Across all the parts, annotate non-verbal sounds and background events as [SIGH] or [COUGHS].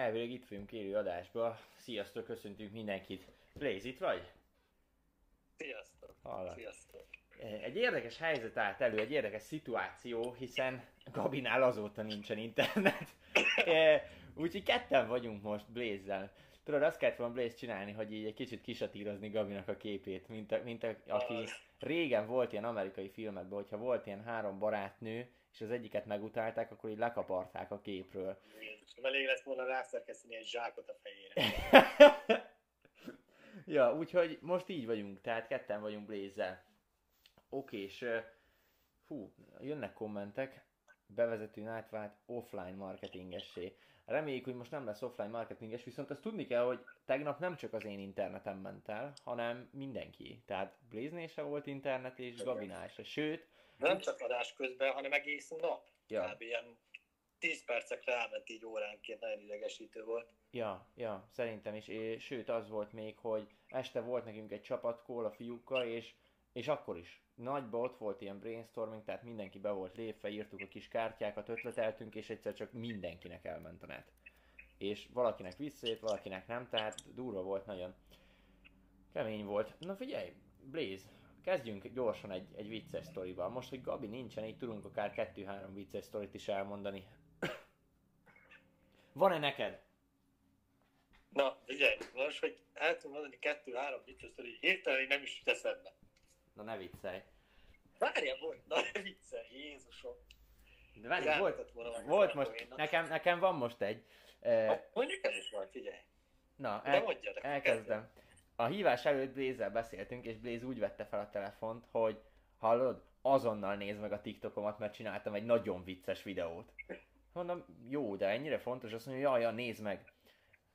elvileg itt vagyunk élő adásba. Sziasztok, köszöntünk mindenkit. Blaze, itt vagy? Sziasztok. Hallak. Sziasztok. Egy érdekes helyzet állt elő, egy érdekes szituáció, hiszen Gabinál azóta nincsen internet. [COUGHS] E, Úgyhogy ketten vagyunk most Blaze-zel. Tudod, azt kellett volna Blaze csinálni, hogy így egy kicsit kisatírozni Gabinak a képét, mint, a, mint a, aki régen volt ilyen amerikai filmekben, hogyha volt ilyen három barátnő, és az egyiket megutálták, akkor így lekaparták a képről. Elég lesz volna rászerkeszteni egy zsákot a fejére. [LAUGHS] ja, úgyhogy most így vagyunk, tehát ketten vagyunk Blaze-zel. Oké, és hú, jönnek kommentek, bevezetőn átvált offline marketingessé. Reméljük, hogy most nem lesz offline marketinges, viszont azt tudni kell, hogy tegnap nem csak az én internetem ment el, hanem mindenki. Tehát Blaze-nél se volt internet, és Gabinál se. Sőt, Nem csak adás közben, hanem egész nap. Ja. Kb. ilyen 10 percekre elment így óránként, nagyon idegesítő volt. Ja, ja, szerintem is. És, sőt, az volt még, hogy este volt nekünk egy csapatkól a fiúkkal, és, és akkor is. Nagyba ott volt ilyen brainstorming, tehát mindenki be volt lépve, írtuk a kis kártyákat, ötleteltünk, és egyszer csak mindenkinek elment a net. És valakinek visszajött, valakinek nem, tehát durva volt nagyon. Kemény volt. Na figyelj, Blaze, kezdjünk gyorsan egy, egy vicces sztorival. Most, hogy Gabi nincsen, így tudunk akár kettő-három vicces sztorit is elmondani. [COUGHS] Van-e neked? Na, figyelj, most, hogy el tudom mondani kettő-három vicces hogy hirtelen nem is jut eszembe. Na ne viccelj. Várjál, volt, na ne viccelj, Jézusom. De várj, Ez volt, volna volt most, nekem, nekem van most egy. Eh, Mondjuk el is van, figyelj. Na, el, nekem, elkezdem. A hívás előtt blaze beszéltünk, és Blaze úgy vette fel a telefont, hogy hallod, azonnal nézd meg a TikTokomat, mert csináltam egy nagyon vicces videót. Mondom, jó, de ennyire fontos, azt mondja, jaj, ja, nézd meg.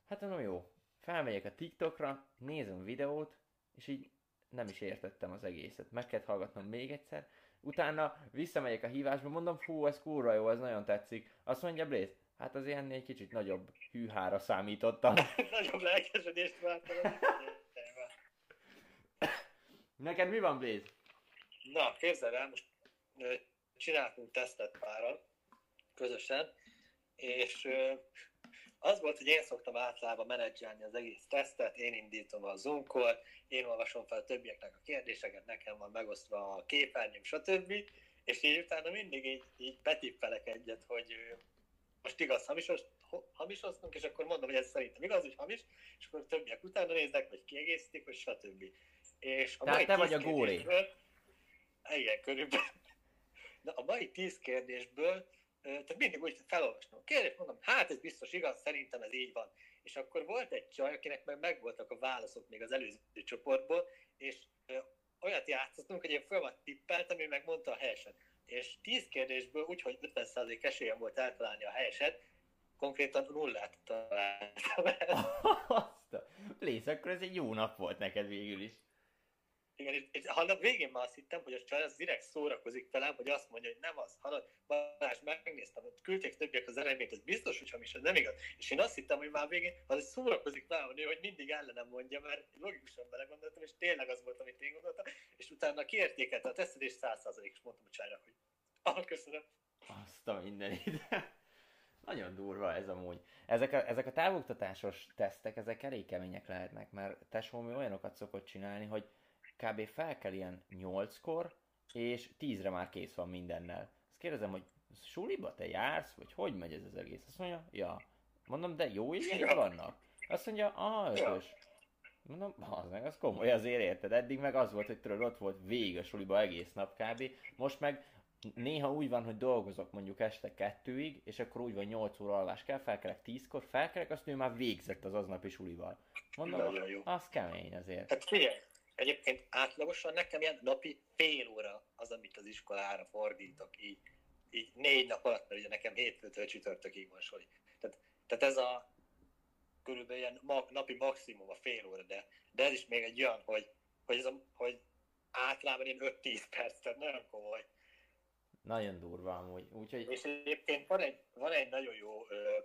Hát mondom, jó. Felmegyek a TikTokra, nézem videót, és így nem is értettem az egészet. Meg kellett hallgatnom még egyszer. Utána visszamegyek a hívásba, mondom, fú, ez kurva jó, ez nagyon tetszik. Azt mondja Blaze, hát az ilyen egy kicsit nagyobb hűhára számítottam. [LAUGHS] Nagyobb lelkesedést vártam. Neked mi van, Blaze? Na, képzeld el, most csináltunk tesztet páran, közösen, és az volt, hogy én szoktam általában menedzselni az egész tesztet, én indítom a zoom én olvasom fel a többieknek a kérdéseket, nekem van megosztva a képernyőm, stb. És így utána mindig így, így betippelek egyet, hogy most igaz, hamisos, ho- hamisoztunk, és akkor mondom, hogy ez szerintem igaz, hogy hamis, és akkor többiek utána néznek, vagy kiegészítik, vagy stb. És a Tehát mai te vagy tíz a kérdésből- Igen, körülbelül. De a mai tíz kérdésből, tehát mindig úgy felolvastam a kérdést, mondom, hát ez biztos igaz, szerintem ez így van. És akkor volt egy csaj, akinek meg megvoltak a válaszok még az előző csoportból, és olyat játszottunk, hogy én folyamat tippeltem, ő meg mondta a helyeset. És 10 kérdésből úgy, hogy 50% esélyem volt eltalálni a helyeset, konkrétan nullát találtam el. [LAUGHS] Blaze, akkor ez egy jó nap volt neked végül is. Igen, és, és a végén már azt hittem, hogy a csaj az direkt szórakozik velem, hogy azt mondja, hogy nem az, halad, Balázs, megnéztem, hogy küldték többiek az eredményt, ez biztos, hogy hamis, ez nem igaz. És én azt hittem, hogy már végén az szórakozik velem, nő, hogy mindig ellenem mondja, mert logikusan belegondoltam, és tényleg az volt, amit én gondoltam, és utána kiértékelte a tesztet, és 100% is mondtam a csajnak, hogy [LAUGHS] ah, köszönöm. Azt a mindenit. [LAUGHS] Nagyon durva ez amúgy. Ezek a, ezek a távoktatásos tesztek, ezek elég kemények lehetnek, mert tesóm olyanokat szokott csinálni, hogy kb. fel kell ilyen 8-kor, és 10-re már kész van mindennel. Azt kérdezem, hogy suliba te jársz, vagy hogy megy ez az egész? Azt mondja, ja. Mondom, de jó igények vannak? Azt mondja, ah, Ja. ötös. Mondom, az meg, az komoly azért érted. Eddig meg az volt, hogy tudod, ott volt végig a suliba egész nap kb. Most meg néha úgy van, hogy dolgozok mondjuk este kettőig, és akkor úgy van 8 óra alvás kell, felkelek 10-kor, felkelek, azt ő már végzett az aznapi sulival. Mondom, az kemény azért. Hát figyelj, egyébként átlagosan nekem ilyen napi fél óra az, amit az iskolára fordítok, így, így négy nap alatt, mert ugye nekem hétfőtől csütörtökig van sori. Tehát, tehát ez a körülbelül ilyen ma, napi maximum a fél óra, de, de ez is még egy olyan, hogy, hogy, ez a, hogy általában ilyen 5-10 perc, tehát nagyon komoly. Nagyon durva amúgy. Úgyhogy És egyébként van egy, van egy nagyon jó ö,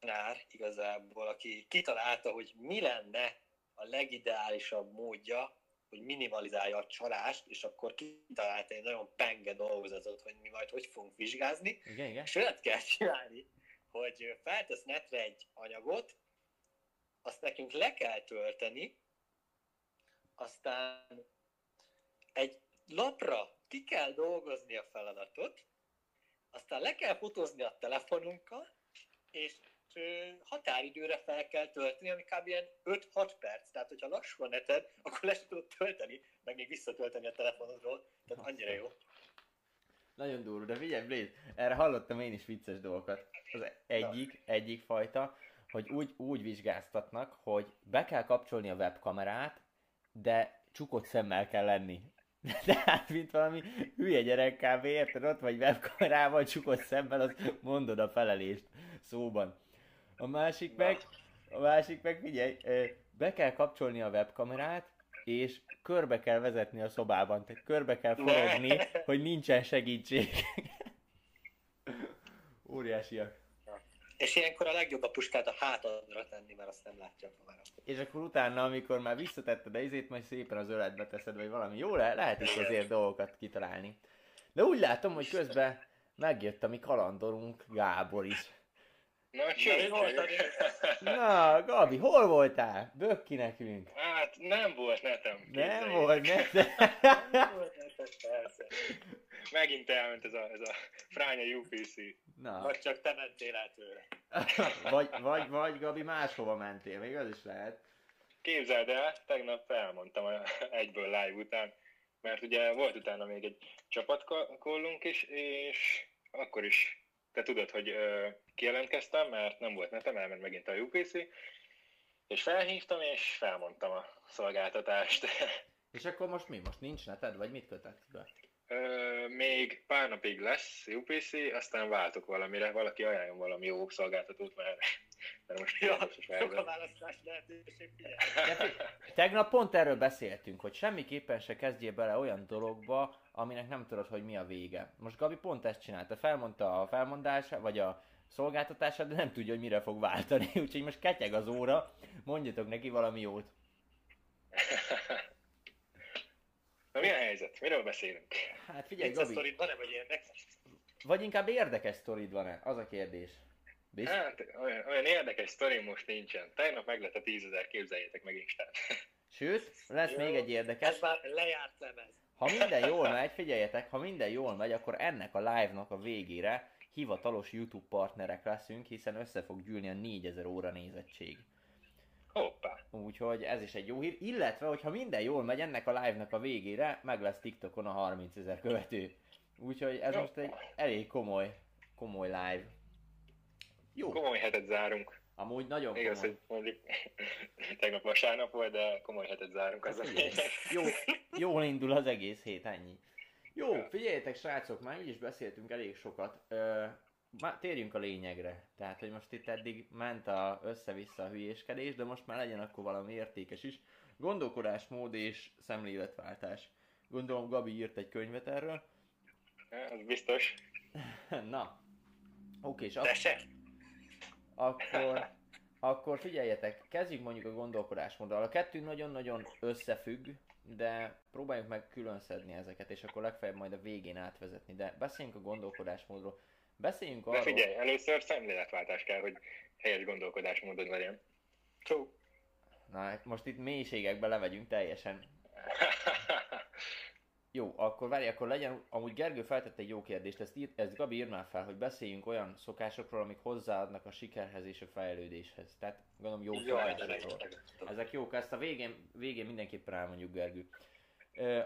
tanár igazából, aki kitalálta, hogy mi lenne a legideálisabb módja, hogy minimalizálja a csalást, és akkor kitalálta egy nagyon penge dolgozatot, hogy mi majd hogy fogunk vizsgázni, igen, igen. és olyat kell csinálni, hogy feltesz netre egy anyagot, azt nekünk le kell tölteni, aztán egy lapra ki kell dolgozni a feladatot, aztán le kell fotózni a telefonunkkal, és határidőre fel kell tölteni, ami kb. ilyen 5-6 perc. Tehát, hogyha lassú a neted, akkor le tudod tölteni, meg még visszatölteni a telefonodról. Tehát annyira jó. Nagyon durva, de figyelj, Blaze, erre hallottam én is vicces dolgokat. Az egyik, egyik fajta, hogy úgy, úgy vizsgáztatnak, hogy be kell kapcsolni a webkamerát, de csukott szemmel kell lenni. [LAUGHS] Tehát, mint valami hülye gyerek kb. érted? Ott vagy webkamerával, csukott szemmel, az mondod a felelést szóban. A másik meg, a másik meg, figyelj, be kell kapcsolni a webkamerát, és körbe kell vezetni a szobában, tehát körbe kell forogni, hogy nincsen segítség. Óriásiak. És ilyenkor a legjobb a puskát a hátadra tenni, mert azt nem látja a kamera. És akkor utána, amikor már visszatetted a izét, majd szépen az öletbe teszed, vagy valami. Jó, le- lehet is azért dolgokat kitalálni. De úgy látom, hogy közben megjött a mi kalandorunk, Gábor is. Na, Na, Na, Gabi, hol voltál? Bökk ki nekünk. Hát nem volt netem. Nem képzeljétek. volt, ne. Persze. Megint elment ez a, ez a fránya UPC. Na, Vagy csak te mentél el tőle. [LAUGHS] vagy, vagy, vagy Gabi máshova mentél, még az is lehet. Képzeld el, tegnap elmondtam egyből live után, mert ugye volt utána még egy csapatkollunk is, és akkor is te tudod, hogy ö, kijelentkeztem, mert nem volt netem, elment megint a UPC, és felhívtam, és felmondtam a szolgáltatást. [LAUGHS] És akkor most mi? Most nincs neted, vagy mit kötött be? Ö, még pár napig lesz UPC, aztán váltok valamire, valaki ajánljon valami jó szolgáltatót, mert, mert most Ja, sok a választás lehetőség, figyelj. Tegnap pont erről beszéltünk, hogy semmiképpen se kezdjél bele olyan dologba, aminek nem tudod, hogy mi a vége. Most Gabi pont ezt csinálta, felmondta a felmondását, vagy a szolgáltatását, de nem tudja, hogy mire fog váltani. [LAUGHS] Úgyhogy most ketyeg az óra, mondjatok neki valami jót. [LAUGHS] Na mi a helyzet? Miről beszélünk? Hát figyelj, Vicces Gabi, sztorid van-e, vagy érdekes? vagy inkább érdekes sztorid van-e? Az a kérdés. Biztos? Hát, olyan, olyan érdekes sztori most nincsen. Tegnap meg lett a tízezer, képzeljétek meg Instán. Sőt, lesz [LAUGHS] Jó. még egy érdekes. Ez már lejárt lemez. Ha minden jól megy, figyeljetek, ha minden jól megy, akkor ennek a live-nak a végére hivatalos YouTube partnerek leszünk, hiszen össze fog gyűlni a 4000 óra nézettség. Hoppá. Úgyhogy ez is egy jó hír. Illetve, hogyha minden jól megy, ennek a live-nak a végére meg lesz TikTokon a 30 ezer követő. Úgyhogy ez Jó. most egy elég komoly, komoly live. Jó, Komoly hetet zárunk. Amúgy nagyon Igaz, komoly. hogy mondjuk [LAUGHS] tegnap vasárnap volt, de komoly hetet zárunk. Az jó, jól indul az egész hét, ennyi. Jó, figyeljetek srácok, már így is beszéltünk elég sokat. Ö, má, térjünk a lényegre. Tehát, hogy most itt eddig ment a össze-vissza a hülyéskedés, de most már legyen akkor valami értékes is. Gondolkodásmód és szemléletváltás. Gondolom Gabi írt egy könyvet erről. Az biztos. [LAUGHS] Na, oké, és se. Akkor, akkor figyeljetek, kezdjük mondjuk a gondolkodásmóddal. A kettő nagyon-nagyon összefügg, de próbáljuk meg külön szedni ezeket, és akkor legfeljebb majd a végén átvezetni. De beszéljünk a gondolkodásmódról. Beszéljünk De arról... figyelj, először szemléletváltás kell, hogy helyes gondolkodásmódod legyen. True. Na, hát most itt mélységekbe levegyünk teljesen. [LAUGHS] Jó, akkor várj, akkor legyen, amúgy Gergő feltette egy jó kérdést, ezt, ír, ezt Gabi ír már fel, hogy beszéljünk olyan szokásokról, amik hozzáadnak a sikerhez és a fejlődéshez. Tehát gondolom jó de szokásokról. Ezek jók, ezt a végén, végén mindenképpen elmondjuk, Gergő.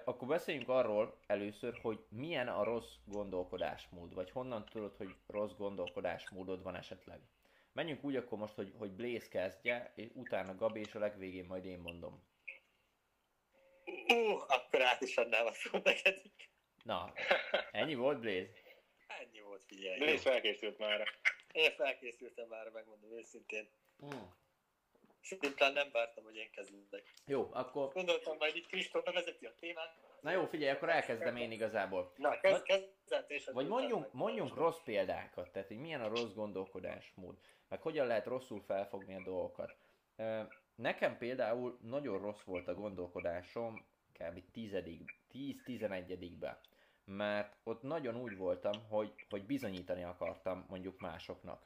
Akkor beszéljünk arról először, hogy milyen a rossz gondolkodásmód, vagy honnan tudod, hogy rossz gondolkodásmódod van esetleg. Menjünk úgy akkor most, hogy, hogy Blaze kezdje, és utána Gabi, és a legvégén majd én mondom. Ú, akkor át is adnám a szót neked. Na, ennyi volt Blaze? Ennyi volt, figyelj. Blaze felkészült már. Én felkészültem már, megmondom őszintén. Mm. Szimplán nem vártam, hogy én kezdek. Jó, akkor... Gondoltam, majd itt Kristóf bevezeti a témát. Na jó, figyelj, akkor elkezdem én igazából. Na, kezd, kezdett és... Vagy mondjunk, mondjunk rossz példákat, tehát hogy milyen a rossz gondolkodásmód, meg hogyan lehet rosszul felfogni a dolgokat. Nekem például nagyon rossz volt a gondolkodásom kb. 10-11-ben, mert ott nagyon úgy voltam, hogy, hogy bizonyítani akartam mondjuk másoknak,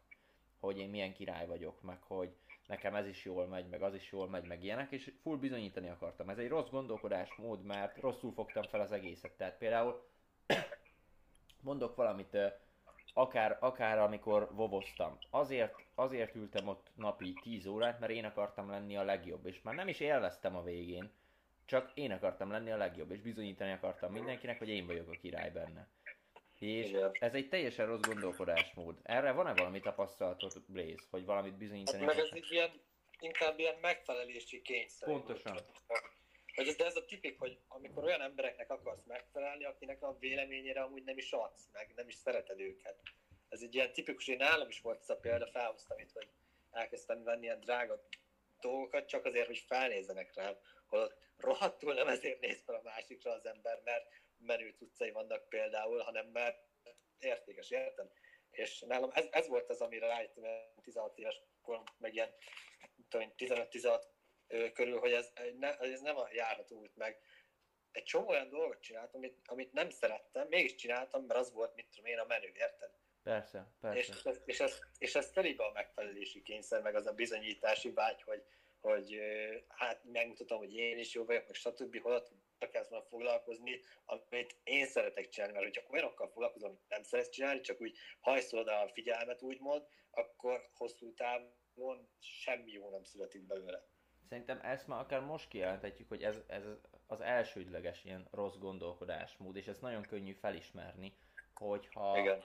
hogy én milyen király vagyok, meg hogy nekem ez is jól megy, meg az is jól megy, meg ilyenek, és full bizonyítani akartam. Ez egy rossz gondolkodásmód, mert rosszul fogtam fel az egészet. Tehát például [COUGHS] mondok valamit, akár, akár amikor vovoztam. Azért, azért ültem ott napi 10 órát, mert én akartam lenni a legjobb, és már nem is élveztem a végén, csak én akartam lenni a legjobb, és bizonyítani akartam mindenkinek, hogy én vagyok a király benne. És Igen. ez egy teljesen rossz gondolkodásmód. Erre van-e valami tapasztalatod, Blaze, hogy valamit bizonyítani Hát meg ez egy ilyen, inkább ilyen megfelelési kényszer. Pontosan. Hogy ez, de ez a tipik, hogy amikor olyan embereknek akarsz megfelelni, akinek a véleményére amúgy nem is adsz, meg nem is szereted őket. Ez egy ilyen tipikus, én nálam is volt ez a példa, felhoztam itt, hogy elkezdtem venni ilyen drága dolgokat, csak azért, hogy felnézzenek rám, holott rohadtul nem ezért néz fel a másikra az ember, mert menő cuccai vannak például, hanem mert értékes, érted? És nálam ez, ez volt az, amire rájöttem ilyen 16 éves korom, meg ilyen nem tudom, 15-16 ö, körül, hogy ez, ne, ez nem a járható út meg. Egy csomó olyan dolgot csináltam, amit, amit nem szerettem, mégis csináltam, mert az volt, mit tudom én, a menő, érted? Persze, És, persze. ez, és, ez, és ez telibe a megfelelési kényszer, meg az a bizonyítási vágy, hogy, hogy hát megmutatom, hogy én is jó vagyok, meg stb. Holott kezd volna foglalkozni, amit én szeretek csinálni, mert hogyha olyanokkal foglalkozom, amit nem szeretsz csinálni, csak úgy hajszolod a figyelmet, úgymond, akkor hosszú távon semmi jó nem születik belőle. Szerintem ezt már akár most kijelenthetjük, hogy ez, ez az elsődleges ilyen rossz gondolkodásmód, és ezt nagyon könnyű felismerni, hogyha, Igen.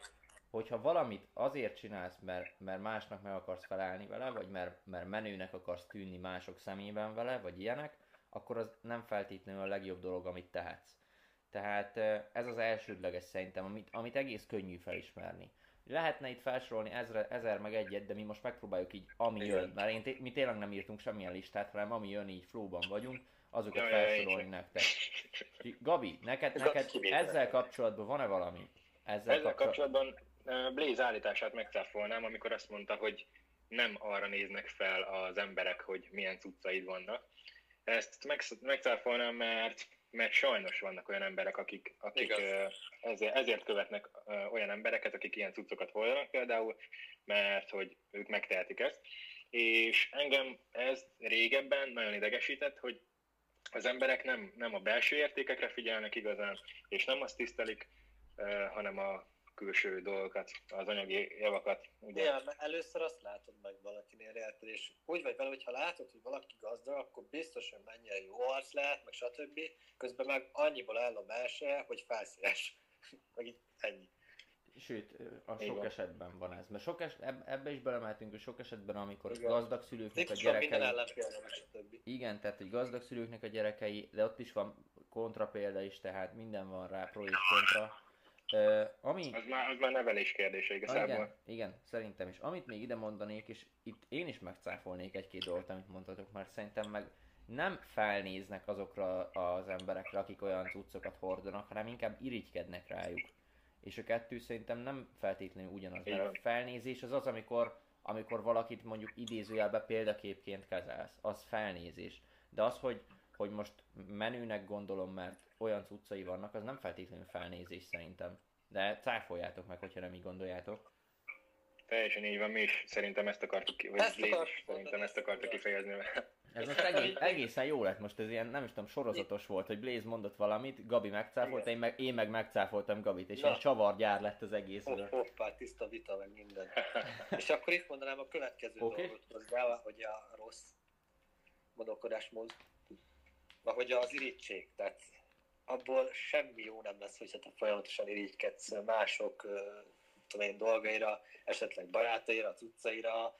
hogyha valamit azért csinálsz, mert, mert másnak meg akarsz felelni vele, vagy mert, mert menőnek akarsz tűnni mások szemében vele, vagy ilyenek, akkor az nem feltétlenül a legjobb dolog, amit tehetsz. Tehát eh, ez az elsődleges szerintem, amit, amit egész könnyű felismerni. Lehetne itt felsorolni ezre, ezer meg egyet, de mi most megpróbáljuk így, ami Igen. jön, mert én té- mi tényleg nem írtunk semmilyen listát, hanem ami jön, így flowban vagyunk, azokat Ja, ja, ja, felsorolni én nektek. Gabi, neked, Ez neked ezzel kapcsolatban van-e valami? Ezzel, Ezzel kapcsolatban Blaze állítását megcáfolnám, amikor azt mondta, hogy nem arra néznek fel az emberek, hogy milyen cuccaid vannak. Ezt megsz- megcáfolnám, mert, mert sajnos vannak olyan emberek, akik, akik ezért, ezért követnek olyan embereket, akik ilyen cuccokat hordanak például, mert hogy ők megtehetik ezt. És engem ez régebben nagyon idegesített, hogy az emberek nem, nem a belső értékekre figyelnek igazán, és nem azt tisztelik, hanem a külső dolgokat, az anyagi javakat. Ugye? Igen, mert először azt látod meg valakinél érted, és úgy vagy vele, hogyha látod, hogy valaki gazdag, akkor biztos, hogy mennyire jó arc lehet, meg stb. Közben meg annyiból áll a belse, hogy felszínes. [LAUGHS] meg így ennyi. Sőt, a sok van. esetben van ez. Mert sok es, eb, ebbe is belemeltünk, hogy sok esetben, amikor Igen. gazdag szülőknek a gyerekei... Igen, tehát hogy gazdag szülőknek a gyerekei, de ott is van kontrapélda is, tehát minden van rá, pro és kontra. Ö, ami... Az, már, az már nevelés kérdése Ah, igazából. igen, igen, szerintem is. Amit még ide mondanék, és itt én is megcáfolnék egy-két dolgot, amit mondhatok, mert szerintem meg nem felnéznek azokra az emberekre, akik olyan cuccokat hordanak, hanem inkább irigykednek rájuk. És a kettő szerintem nem feltétlenül ugyanaz, mert a felnézés az az, amikor, amikor valakit mondjuk idézőjelbe példaképként kezelsz, az felnézés. De az, hogy, hogy most menőnek gondolom, mert olyan cuccai vannak, az nem feltétlenül felnézés szerintem. De cáfoljátok meg, hogyha nem így gondoljátok. Teljesen így van, mi is szerintem ezt akartuk, ki, vagy Ezt akartuk is szerintem ezt akarta ezt kifejezni. Ez most egész, egészen jó lett most, ez ilyen, nem is tudom, sorozatos volt, hogy Blaze mondott valamit, Gabi megcáfolta, én meg, én meg megcáfoltam Gabit, és Na. ilyen csavargyár lett az egész. Hopp, hoppá, tiszta vita, meg minden. [LAUGHS] és akkor itt mondanám a következő Oké. dolgot hozzá, hogy a rossz gondolkodásmód, vagy az irítség. Tehát abból semmi jó nem lesz, hogyha te folyamatosan irigykedsz mások tudom én, dolgaira, esetleg barátaira, cuccaira,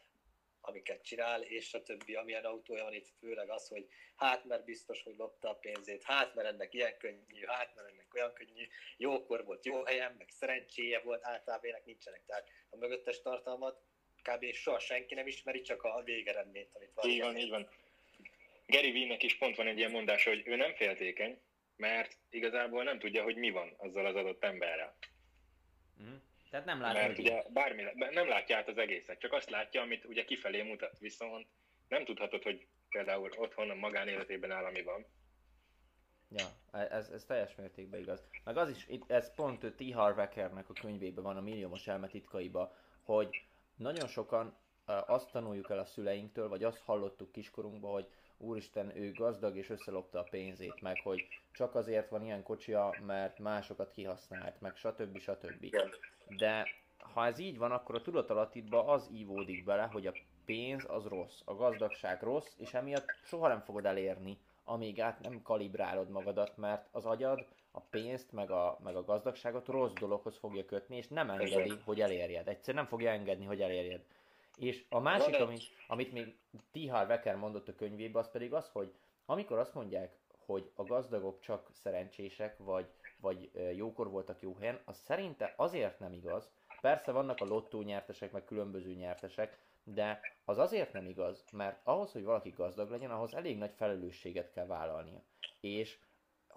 amiket csinál, és a többi, amilyen autója van itt, főleg az, hogy hát mert biztos, hogy lopta a pénzét, hát mert ennek ilyen könnyű, hát mert ennek olyan könnyű, jókor volt jó helyen, meg szerencséje volt, általában ilyenek nincsenek. Tehát a mögöttes tartalmat kb. soha senki nem ismeri, csak a végeredményt, amit van. Így van, így van. Gary Vee-nek is pont van egy ilyen mondása, hogy ő nem féltékeny, mert igazából nem tudja, hogy mi van azzal az adott emberrel. Mhm. Tehát nem lát, Mert ugye bármi, nem látja át az egészet, csak azt látja, amit ugye kifelé mutat. Viszont nem tudhatod, hogy például otthon a magánéletében áll, ami van. Ja, ez, ez teljes mértékben igaz. Meg az is, ez pont T. Harv Eckernek a könyvében van, a milliómos elme titkaiba, hogy nagyon sokan azt tanuljuk el a szüleinktől, vagy azt hallottuk kiskorunkban, hogy úristen, ő gazdag és összelopta a pénzét, meg hogy csak azért van ilyen kocsia, mert másokat kihasznált, meg stb. stb. De ha ez így van, akkor a tudatalattidba az ívódik bele, hogy a pénz az rossz, a gazdagság rossz, és emiatt soha nem fogod elérni, amíg át nem kalibrálod magadat, mert az agyad a pénzt, meg a, meg a gazdagságot rossz dologhoz fogja kötni, és nem engedi, hogy elérjed. Egyszerűen nem fogja engedni, hogy elérjed. És a másik, amit, amit még Tihar Wecker mondott a könyvében, az pedig az, hogy amikor azt mondják, hogy a gazdagok csak szerencsések, vagy, vagy jókor voltak jó helyen, az szerinte azért nem igaz. Persze vannak a lottó nyertesek, meg különböző nyertesek, de az azért nem igaz, mert ahhoz, hogy valaki gazdag legyen, ahhoz elég nagy felelősséget kell vállalnia. És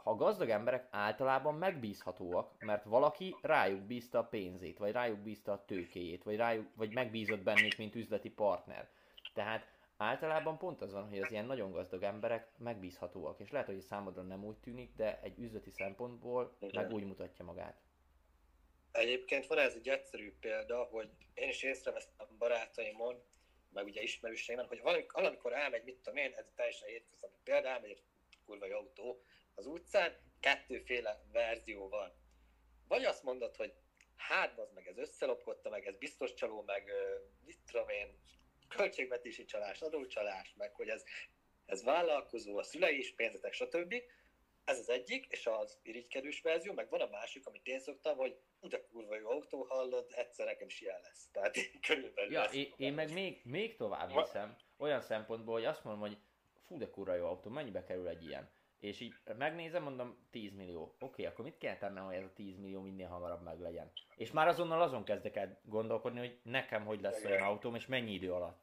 ha gazdag emberek általában megbízhatóak, mert valaki rájuk bízta a pénzét, vagy rájuk bízta a tőkéjét, vagy, rájuk, vagy megbízott bennük, mint üzleti partner. Tehát általában pont az van, hogy az ilyen nagyon gazdag emberek megbízhatóak, és lehet, hogy számodra nem úgy tűnik, de egy üzleti szempontból Igen. meg úgy mutatja magát. Egyébként van ez egy egyszerű példa, hogy én is észrevesztem barátaimon, meg ugye ismerőseimen, hogy valamikor elmegy, mit tudom én, ez teljesen hétköznapi példa, elmegy egy kurva autó, az utcán, kettőféle verzió van. Vagy azt mondod, hogy hát az meg ez összelopkodta, meg ez biztos csaló, meg mit tudom én, költségvetési csalás, adócsalás, meg hogy ez, ez vállalkozó, a szülei is pénzetek, stb. Ez az egyik, és az irigykedős verzió, meg van a másik, amit én szoktam, hogy de kurva jó autó, hallod, egyszer nekem is ilyen lesz. Tehát körülbelül ja, én, én meg még, még tovább hiszem, olyan szempontból, hogy azt mondom, hogy fú, de kurva jó autó, mennyibe kerül egy ilyen? És így megnézem, mondom 10 millió. Oké, okay, akkor mit kell tennem, hogy ez a 10 millió minél hamarabb meg legyen? És már azonnal azon kezdek el gondolkodni, hogy nekem hogy lesz olyan autóm, és mennyi idő alatt.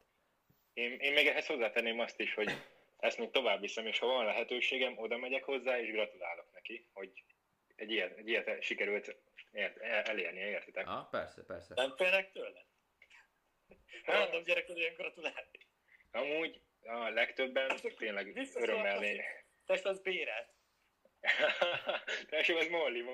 Én, én még ehhez hozzátenném azt is, hogy ezt még tovább viszem, és ha van lehetőségem, oda megyek hozzá, és gratulálok neki, hogy egy ilyet, egy ilyet sikerült ért, elérni, értitek? Ah, persze, persze. Nem félnek tőle? Random gyerek olyan gratulálni. Amúgy a legtöbben tényleg örömmel Test az bérelt. Tesó az [LAUGHS] Molly mo.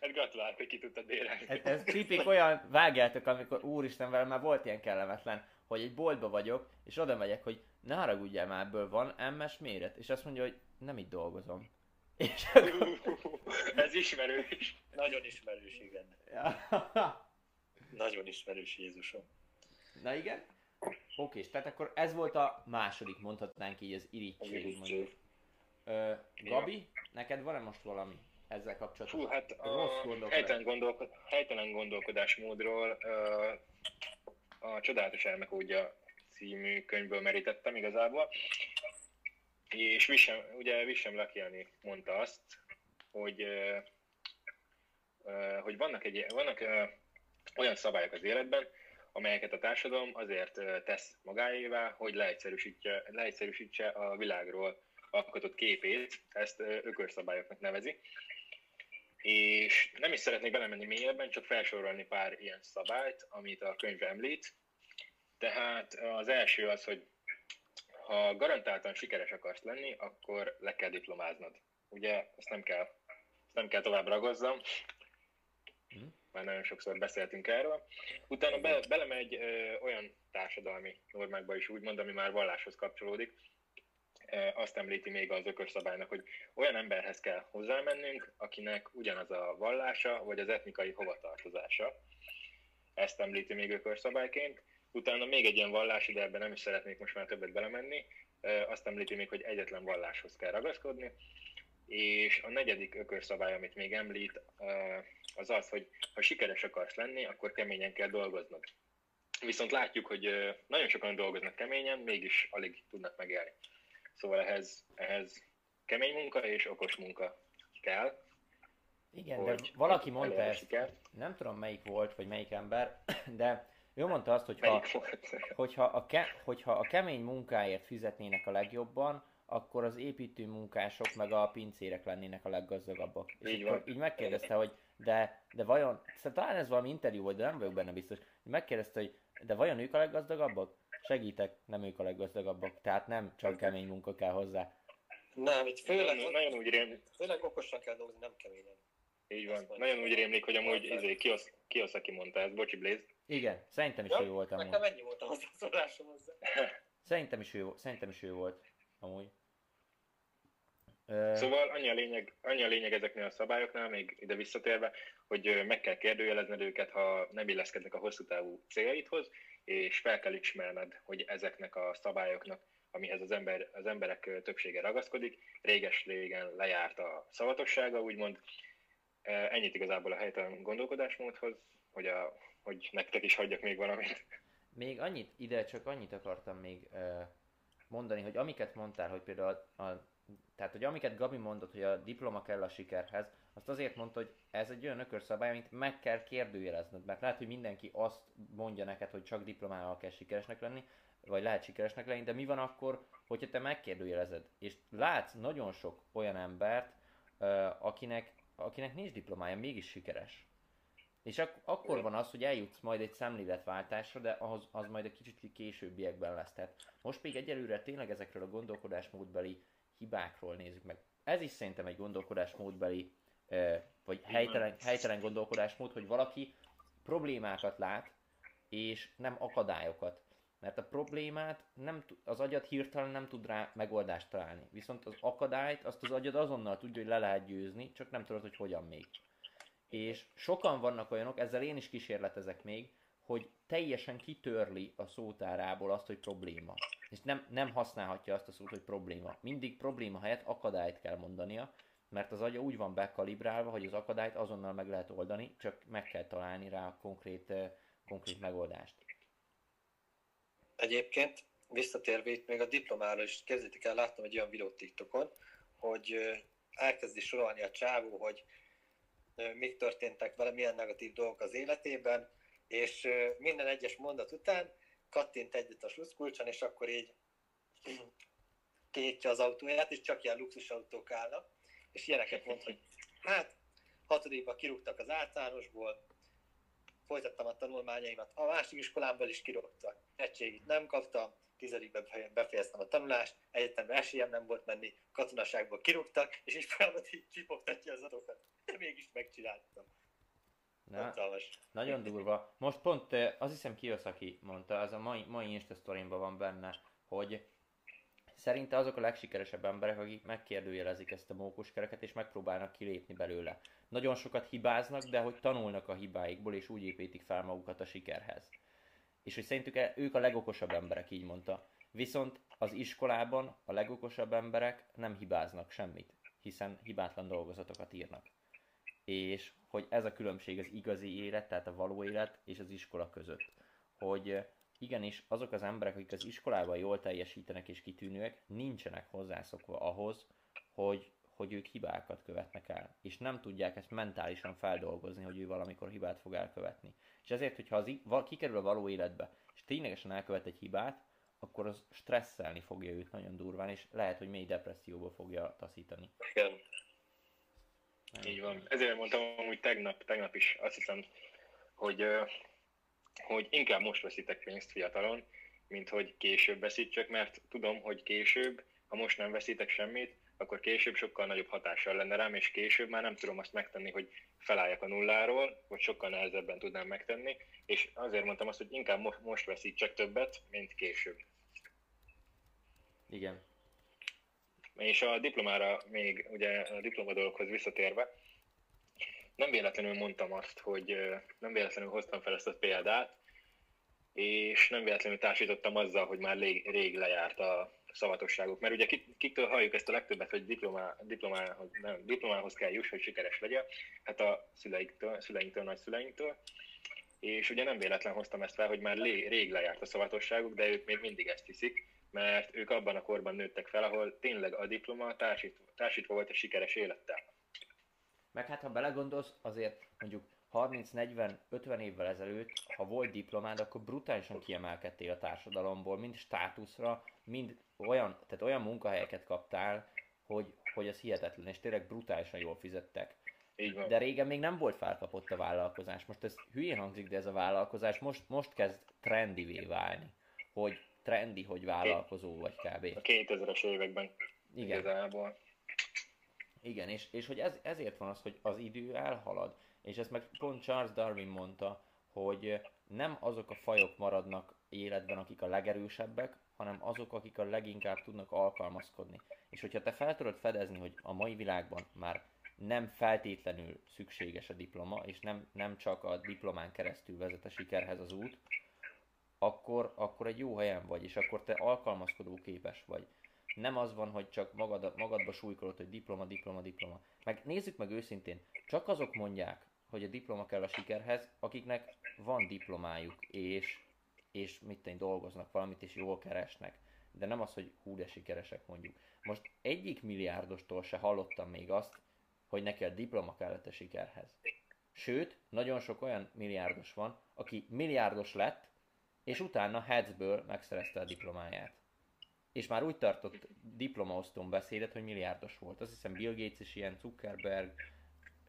hát gratulálok, hogy ki tudtad bérelni. Ez, ez tipik olyan, vágjátok, amikor úristen velem már volt ilyen kellemetlen, hogy egy boltba vagyok, és oda megyek, hogy ne haragudjál már, ebből van MS méret, és azt mondja, hogy nem itt dolgozom. És akkor... Ez ismerős. Nagyon ismerős, igen. [LAUGHS] Nagyon ismerős Jézusom. Na igen? Oké, és tehát akkor ez volt a második, mondhatnánk így az irítség, mondjuk. Ö, Gabi, neked van-e most valami ezzel kapcsolatban? Hú, hát a helytelen, gondolkod, helytelen gondolkodásmódról ö, a Csodálatos Elmekódja című könyvből merítettem igazából. És Visem, ugye Visem Lakiani mondta azt, hogy, ö, ö, hogy vannak, egy, vannak ö, olyan szabályok az életben, amelyeket a társadalom azért tesz magáévá, hogy leegyszerűsítse, leegyszerűsítse a világról alkotott képét, ezt ökörszabályoknak nevezi. És nem is szeretnék belemenni mélyebben, csak felsorolni pár ilyen szabályt, amit a könyv említ. Tehát az első az, hogy ha garantáltan sikeres akarsz lenni, akkor le kell diplomáznod. Ugye, ezt nem kell, ezt nem kell tovább ragozzam. Már nagyon sokszor beszéltünk erről. Utána be, belemegy ö, olyan társadalmi normákba is úgymond, ami már valláshoz kapcsolódik. E, azt említi még az ökörszabálynak, hogy olyan emberhez kell hozzámennünk, akinek ugyanaz a vallása, vagy az etnikai hovatartozása. Ezt említi még ökörszabályként. Utána még egy ilyen vallás, de ebben nem is szeretnék most már többet belemenni. E, azt említi még, hogy egyetlen valláshoz kell ragaszkodni. És a negyedik ökörszabály, amit még említ, az az, hogy ha sikeres akarsz lenni, akkor keményen kell dolgoznod. Viszont látjuk, hogy nagyon sokan dolgoznak keményen, mégis alig tudnak megélni. Szóval ehhez, ehhez kemény munka és okos munka kell. Igen, de valaki mondta ezt, sikert. nem tudom melyik volt, vagy melyik ember, [CLEARS THROAT] de ő mondta azt, hogy ha, hogyha, a ke, hogyha a kemény munkáért fizetnének a legjobban, akkor az építő munkások meg a pincérek lennének a leggazdagabbak. És így, így megkérdezte, hogy de, de vajon, szóval talán ez valami interjú volt, de nem vagyok benne biztos, megkérdezte, hogy de vajon ők a leggazdagabbak? Segítek, nem ők a leggazdagabbak, tehát nem csak kemény munka kell hozzá. Nem, itt főleg, nagyon, nagyon úgy rémlik. Főleg okosan kell dolgozni, nem keményen. Így van. Nagyon úgy rémlik, hogy amúgy izé, Kiosz, Kiyosaki mondta ezt, bocsi Blaze. Igen, szerintem is Ja, ő volt amúgy. Nekem ennyi volt a hozzászólásom hozzá. [LAUGHS] Szerintem is ő, szerintem is ő volt, amúgy. Szóval annyi a, lényeg, annyi a lényeg ezeknél a szabályoknál, még ide visszatérve, hogy meg kell kérdőjelezned őket, ha nem illeszkednek a hosszú távú céljaidhoz, és fel kell ismerned, hogy ezeknek a szabályoknak, amihez az, ember, az emberek többsége ragaszkodik, réges-régen lejárt a szavatossága, úgymond. Ennyit igazából a helytelen gondolkodásmódhoz, hogy, a, hogy nektek is hagyjak még valamit. Még annyit, ide csak annyit akartam még mondani, hogy amiket mondtál, hogy például a, a, tehát, hogy amiket Gabi mondott, hogy a diploma kell a sikerhez, azt azért mondta, hogy ez egy olyan ökörszabály, amit meg kell kérdőjelezned, mert lehet, hogy mindenki azt mondja neked, hogy csak diplomával kell sikeresnek lenni, vagy lehet sikeresnek lenni, de mi van akkor, hogyha te megkérdőjelezed, és látsz nagyon sok olyan embert, akinek, akinek nincs diplomája, mégis sikeres. És ak- akkor van az, hogy eljutsz majd egy szemléletváltásra, de az, az majd egy kicsit későbbiekben lesz. Tehát most még egyelőre tényleg ezekről a gondolkodásmódbeli hibákról nézzük meg. Ez is szerintem egy gondolkodásmódbeli, vagy helytelen, helytelen gondolkodásmód, hogy valaki problémákat lát, és nem akadályokat. Mert a problémát nem, az agyad hirtelen nem tud rá megoldást találni. Viszont az akadályt azt az agyad azonnal tudja, hogy le lehet győzni, csak nem tudod, hogy hogyan még. És sokan vannak olyanok, ezzel én is kísérletezek még, hogy teljesen kitörli a szótárából azt, hogy probléma. És nem, nem használhatja azt a szót, hogy probléma. Mindig probléma helyett akadályt kell mondania, mert az agya úgy van bekalibrálva, hogy az akadályt azonnal meg lehet oldani, csak meg kell találni rá a konkrét, eh, konkrét megoldást. Egyébként visszatérve itt még a diplomára is kezdjétek el, láttam egy olyan videót TikTokon, hogy ö, elkezdi sorolni a csávó, hogy ö, mik történtek vele, milyen negatív dolgok az életében, és minden egyes mondat után kattint egyet a sluszkulcson, és akkor így kinyitja az autóját, és csak ilyen luxusautók állnak, és ilyeneket mond, hogy hát hatodikban kirúgtak az általánosból, folytattam a tanulmányaimat, a másik iskolámból is kirúgtak, egységit nem kaptam, tizedikben befe- befejeztem a tanulást, egyetemben esélyem nem volt menni, katonaságból kirúgtak, és így folyamat így csipogtatja az adókat. De mégis megcsináltam. Na, Hatalmas. Nagyon durva. Most pont eh, azt hiszem Kiyosaki mondta, az a mai, mai Insta van benne, hogy szerinte azok a legsikeresebb emberek, akik megkérdőjelezik ezt a mókuskereket, és megpróbálnak kilépni belőle. Nagyon sokat hibáznak, de hogy tanulnak a hibáikból, és úgy építik fel magukat a sikerhez. És hogy szerintük e- ők a legokosabb emberek, így mondta. Viszont az iskolában a legokosabb emberek nem hibáznak semmit, hiszen hibátlan dolgozatokat írnak és hogy ez a különbség az igazi élet, tehát a való élet és az iskola között. Hogy igenis azok az emberek, akik az iskolában jól teljesítenek és kitűnőek, nincsenek hozzászokva ahhoz, hogy, hogy ők hibákat követnek el. És nem tudják ezt mentálisan feldolgozni, hogy ő valamikor hibát fog elkövetni. És ezért, hogyha az val- kikerül a való életbe, és ténylegesen elkövet egy hibát, akkor az stresszelni fogja őt nagyon durván, és lehet, hogy mély depresszióba fogja taszítani. Igen. Így van. Ezért mondtam amúgy tegnap, tegnap is azt hiszem, hogy, hogy inkább most veszitek pénzt fiatalon, mint hogy később veszítsek, mert tudom, hogy később, ha most nem veszítek semmit, akkor később sokkal nagyobb hatással lenne rám, és később már nem tudom azt megtenni, hogy felálljak a nulláról, vagy sokkal nehezebben tudnám megtenni, és azért mondtam azt, hogy inkább most veszítsek többet, mint később. Igen. És a diplomára még, ugye a diploma dologhoz visszatérve, nem véletlenül mondtam azt, hogy nem véletlenül hoztam fel ezt a példát, és nem véletlenül társítottam azzal, hogy már rég, lejárt a szavatosságuk. Mert ugye kik- kiktől halljuk ezt a legtöbbet, hogy diplomá, diplomához, nem, diplomához kell juss, hogy sikeres legyen, hát a szüleiktől, szüleinktől, nagyszüleinktől. És ugye nem véletlen hoztam ezt fel, hogy már rég lejárt a szavatosságuk, de ők még mindig ezt hiszik, mert ők abban a korban nőttek fel, ahol tényleg a diploma társítva, társítva volt a sikeres élettel. Meg hát, ha belegondolsz, azért mondjuk 30-40-50 évvel ezelőtt, ha volt diplomád, akkor brutálisan kiemelkedtél a társadalomból, mind státuszra, mind olyan, tehát olyan munkahelyeket kaptál, hogy, hogy az hihetetlen, és tényleg brutálisan jól fizettek. De régen még nem volt felkapott a vállalkozás. Most ez hülyén hangzik, de ez a vállalkozás most, most kezd trendivé válni. Hogy trendi, hogy vállalkozó vagy kb. A 2000-es években Igen. igazából. Igen, és, és hogy ez, ezért van az, hogy az idő elhalad. És ezt meg pont Charles Darwin mondta, hogy nem azok a fajok maradnak életben, akik a legerősebbek, hanem azok, akik a leginkább tudnak alkalmazkodni. És hogyha te fel tudod fedezni, hogy a mai világban már nem feltétlenül szükséges a diploma, és nem, nem csak a diplomán keresztül vezet a sikerhez az út, akkor, akkor egy jó helyen vagy, és akkor te alkalmazkodó képes vagy. Nem az van, hogy csak magad, magadba súlykolod, hogy diploma, diploma, diploma. Meg nézzük meg őszintén, csak azok mondják, hogy a diploma kell a sikerhez, akiknek van diplomájuk, és, és mit tenni, dolgoznak valamit, és jól keresnek. De nem az, hogy hú, de sikeresek mondjuk. Most egyik milliárdostól se hallottam még azt, hogy neki a diploma kellett a sikerhez. Sőt, nagyon sok olyan milliárdos van, aki milliárdos lett, és utána Headsből megszerezte a diplomáját. És már úgy tartott diplomaosztón beszédet, hogy milliárdos volt. Azt hiszem Bill Gates is ilyen, Zuckerberg,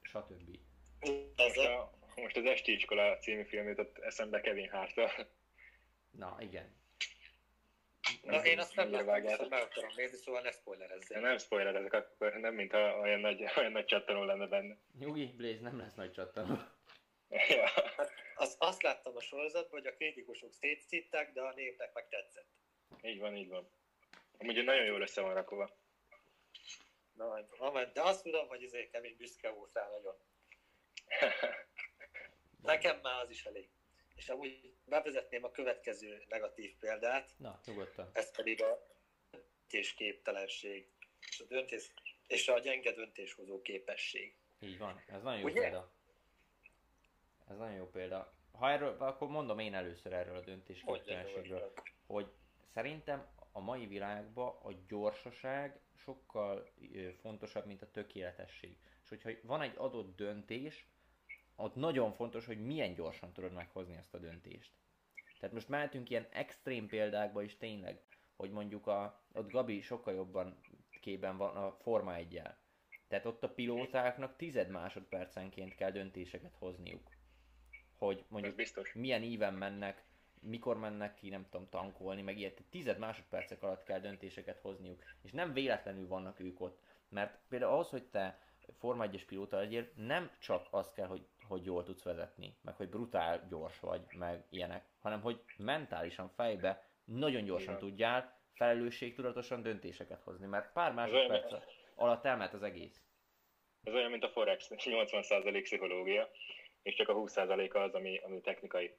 stb. Most, a, most az Esti Iskola című film jutott eszembe Kevin hart Na, igen. Na, én azt nem láttam, viszont meg akarom nézni, szóval ne spoilerezzél. Nem spoilerezek, akkor nem, mintha olyan nagy, olyan nagy csattanó lenne benne. Nyugi, Blaze, nem lesz nagy csattanó. ja. Hát az, azt láttam a sorozatban, hogy a kritikusok szétszitták, de a népnek meg tetszett. Így van, így van. Amúgy nagyon jól össze van rakva. Na, majd, de azt tudom, hogy azért Kevin büszke volt rá nagyon. [LAUGHS] Nekem már az is elég. És amúgy bevezetném a következő negatív példát, Na, nyugodtan. ez pedig a döntésképtelenség, és a, döntés, és a gyenge döntéshozó képesség. Így van, ez nagyon jó Ugye? példa. Ez nagyon jó példa. Ha erről, akkor mondom én először erről a döntésképtelenségről, hogy szerintem a mai világban a gyorsaság sokkal fontosabb, mint a tökéletesség. És hogyha van egy adott döntés, ott nagyon fontos, hogy milyen gyorsan tudod meghozni ezt a döntést. Tehát most mehetünk ilyen extrém példákba is tényleg, hogy mondjuk a, ott Gabi sokkal jobban képben van a Forma 1 Tehát ott a pilótáknak tized másodpercenként kell döntéseket hozniuk. Hogy mondjuk biztos. milyen íven mennek, mikor mennek ki, nem tudom, tankolni, meg ilyet. Tized másodpercek alatt kell döntéseket hozniuk. És nem véletlenül vannak ők ott. Mert például ahhoz, hogy te Forma 1-es pilóta legyél, nem csak az kell, hogy, hogy jól tudsz vezetni, meg hogy brutál gyors vagy, meg ilyenek, hanem hogy mentálisan fejbe nagyon gyorsan Igen. tudjál felelősségtudatosan döntéseket hozni, mert pár másodperc alatt elment az egész. Ez olyan, mint a Forex, 80% pszichológia, és csak a 20%-a az, ami, ami technikai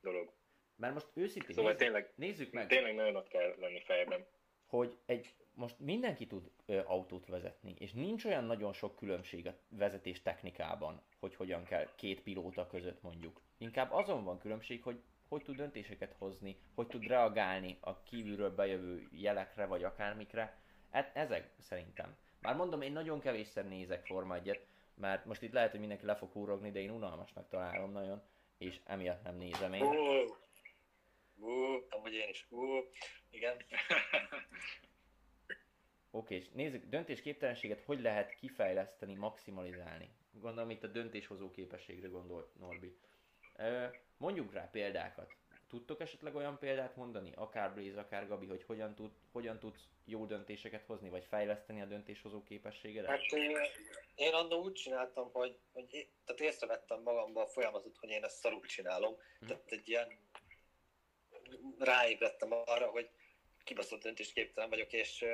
dolog. Mert most őszintén Szóval nézzük, tényleg, nézzük meg, tényleg nagyon ott kell lenni fejben. hogy egy, most mindenki tud ö, autót vezetni, és nincs olyan nagyon sok különbség a vezetés technikában, hogy hogyan kell két pilóta között mondjuk. Inkább azon van különbség, hogy hogy tud döntéseket hozni, hogy tud reagálni a kívülről bejövő jelekre, vagy akármikre. E- ezek szerintem. Már mondom, én nagyon kevésszer nézek Forma 1 mert most itt lehet, hogy mindenki le fog húrogni, de én unalmasnak találom nagyon, és emiatt nem nézem én. Ú, ú, amúgy én is. Ú, igen. [LAUGHS] Oké, és nézzük, döntésképtelenséget hogy lehet kifejleszteni, maximalizálni? Gondolom itt a döntéshozó képességre gondol Norbi. Mondjuk rá példákat. Tudtok esetleg olyan példát mondani, akár Blaze, akár Gabi, hogy hogyan, tud, hogyan tudsz jó döntéseket hozni, vagy fejleszteni a döntéshozó képességedet? Hát én, annól úgy csináltam, hogy, hogy én, tehát észrevettem magamban a folyamatot, hogy én ezt szarul csinálom. Hm. Tehát egy ilyen ráébredtem arra, hogy kibaszott döntésképtelen vagyok, és,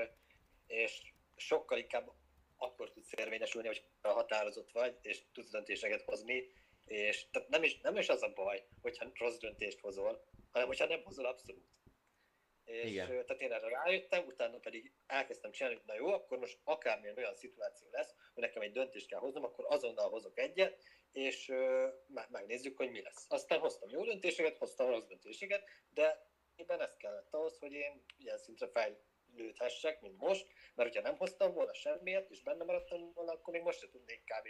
és sokkal inkább akkor tudsz érvényesülni, hogy határozott vagy, és tudsz döntéseket hozni, és tehát nem is, nem is az a baj, hogyha rossz döntést hozol, hanem hogyha nem hozol abszolút. És Igen. tehát én erre rájöttem, utána pedig elkezdtem csinálni, hogy na jó, akkor most akármilyen olyan szituáció lesz, hogy nekem egy döntést kell hoznom, akkor azonnal hozok egyet, és ö, me- megnézzük, hogy mi lesz. Aztán hoztam jó döntéseket, hoztam rossz döntéseket, de ebben ez kellett ahhoz, hogy én ilyen szintre fejlődhessek, mint most, mert hogyha nem hoztam volna semmiért, és benne maradtam volna, akkor még most se tudnék kb.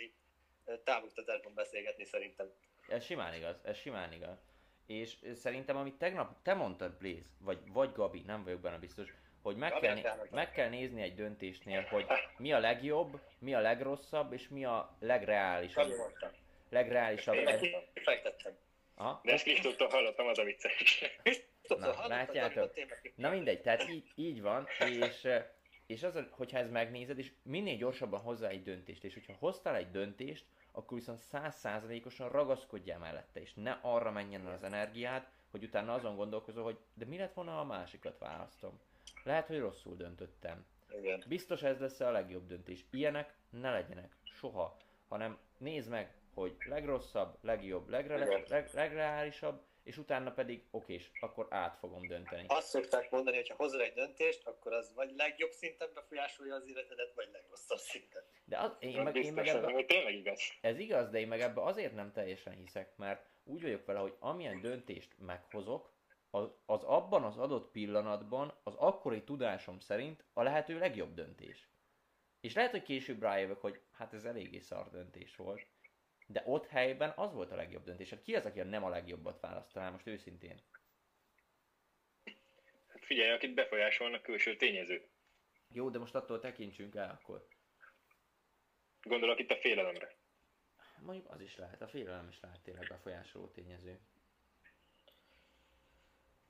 Távoktatásban beszélgetni szerintem. Ez simán igaz, ez simán igaz. És szerintem, amit tegnap te mondtad, Blaze, vagy, vagy Gabi, nem vagyok benne biztos, hogy meg Gabi, kell, elmondta. meg kell nézni egy döntésnél, hogy mi a legjobb, mi a legrosszabb, és mi a legreálisabb. Gabi mondta. Legreálisabb. Én neki kifejtettem. Aha. De ezt Kristóftól hallottam, az a vicces. Na, látjátok? Na mindegy, tehát így, így van, és, és az, hogyha ez megnézed, és minél gyorsabban hozzá egy döntést, és hogyha hoztál egy döntést, akkor viszont százszázalékosan ragaszkodjál mellette, és ne arra menjen el az energiád, hogy utána azon gondolkozol, hogy de mi lett volna, ha a másikat választom. Lehet, hogy rosszul döntöttem. Igen. Biztos ez lesz a legjobb döntés. Ilyenek ne legyenek. Soha. Hanem nézd meg, hogy legrosszabb, legjobb, legre- leg- legreálisabb, és utána pedig okés, akkor át fogom dönteni. Azt szokták mondani, hogy ha hozol egy döntést, akkor az vagy legjobb szinten befolyásolja az életedet, vagy legrosszabb szinten. De az, én, meg, én meg ebbe, tényleg igaz. ez igaz, de én meg ebbe azért nem teljesen hiszek, mert úgy vagyok vele, hogy amilyen döntést meghozok, az, az abban az adott pillanatban az akkori tudásom szerint a lehető legjobb döntés. És lehet, hogy később rájövök, hogy hát ez eléggé szar döntés volt. De ott helyben az volt a legjobb döntés. Hát ki az, aki a nem a legjobbat választaná most őszintén? Hát figyelj, akit befolyásolnak külső tényezők. Jó, de most attól tekintsünk el akkor. Gondolok itt a félelemre. Mondjuk az is lehet, a félelem is lehet tényleg befolyásoló tényező.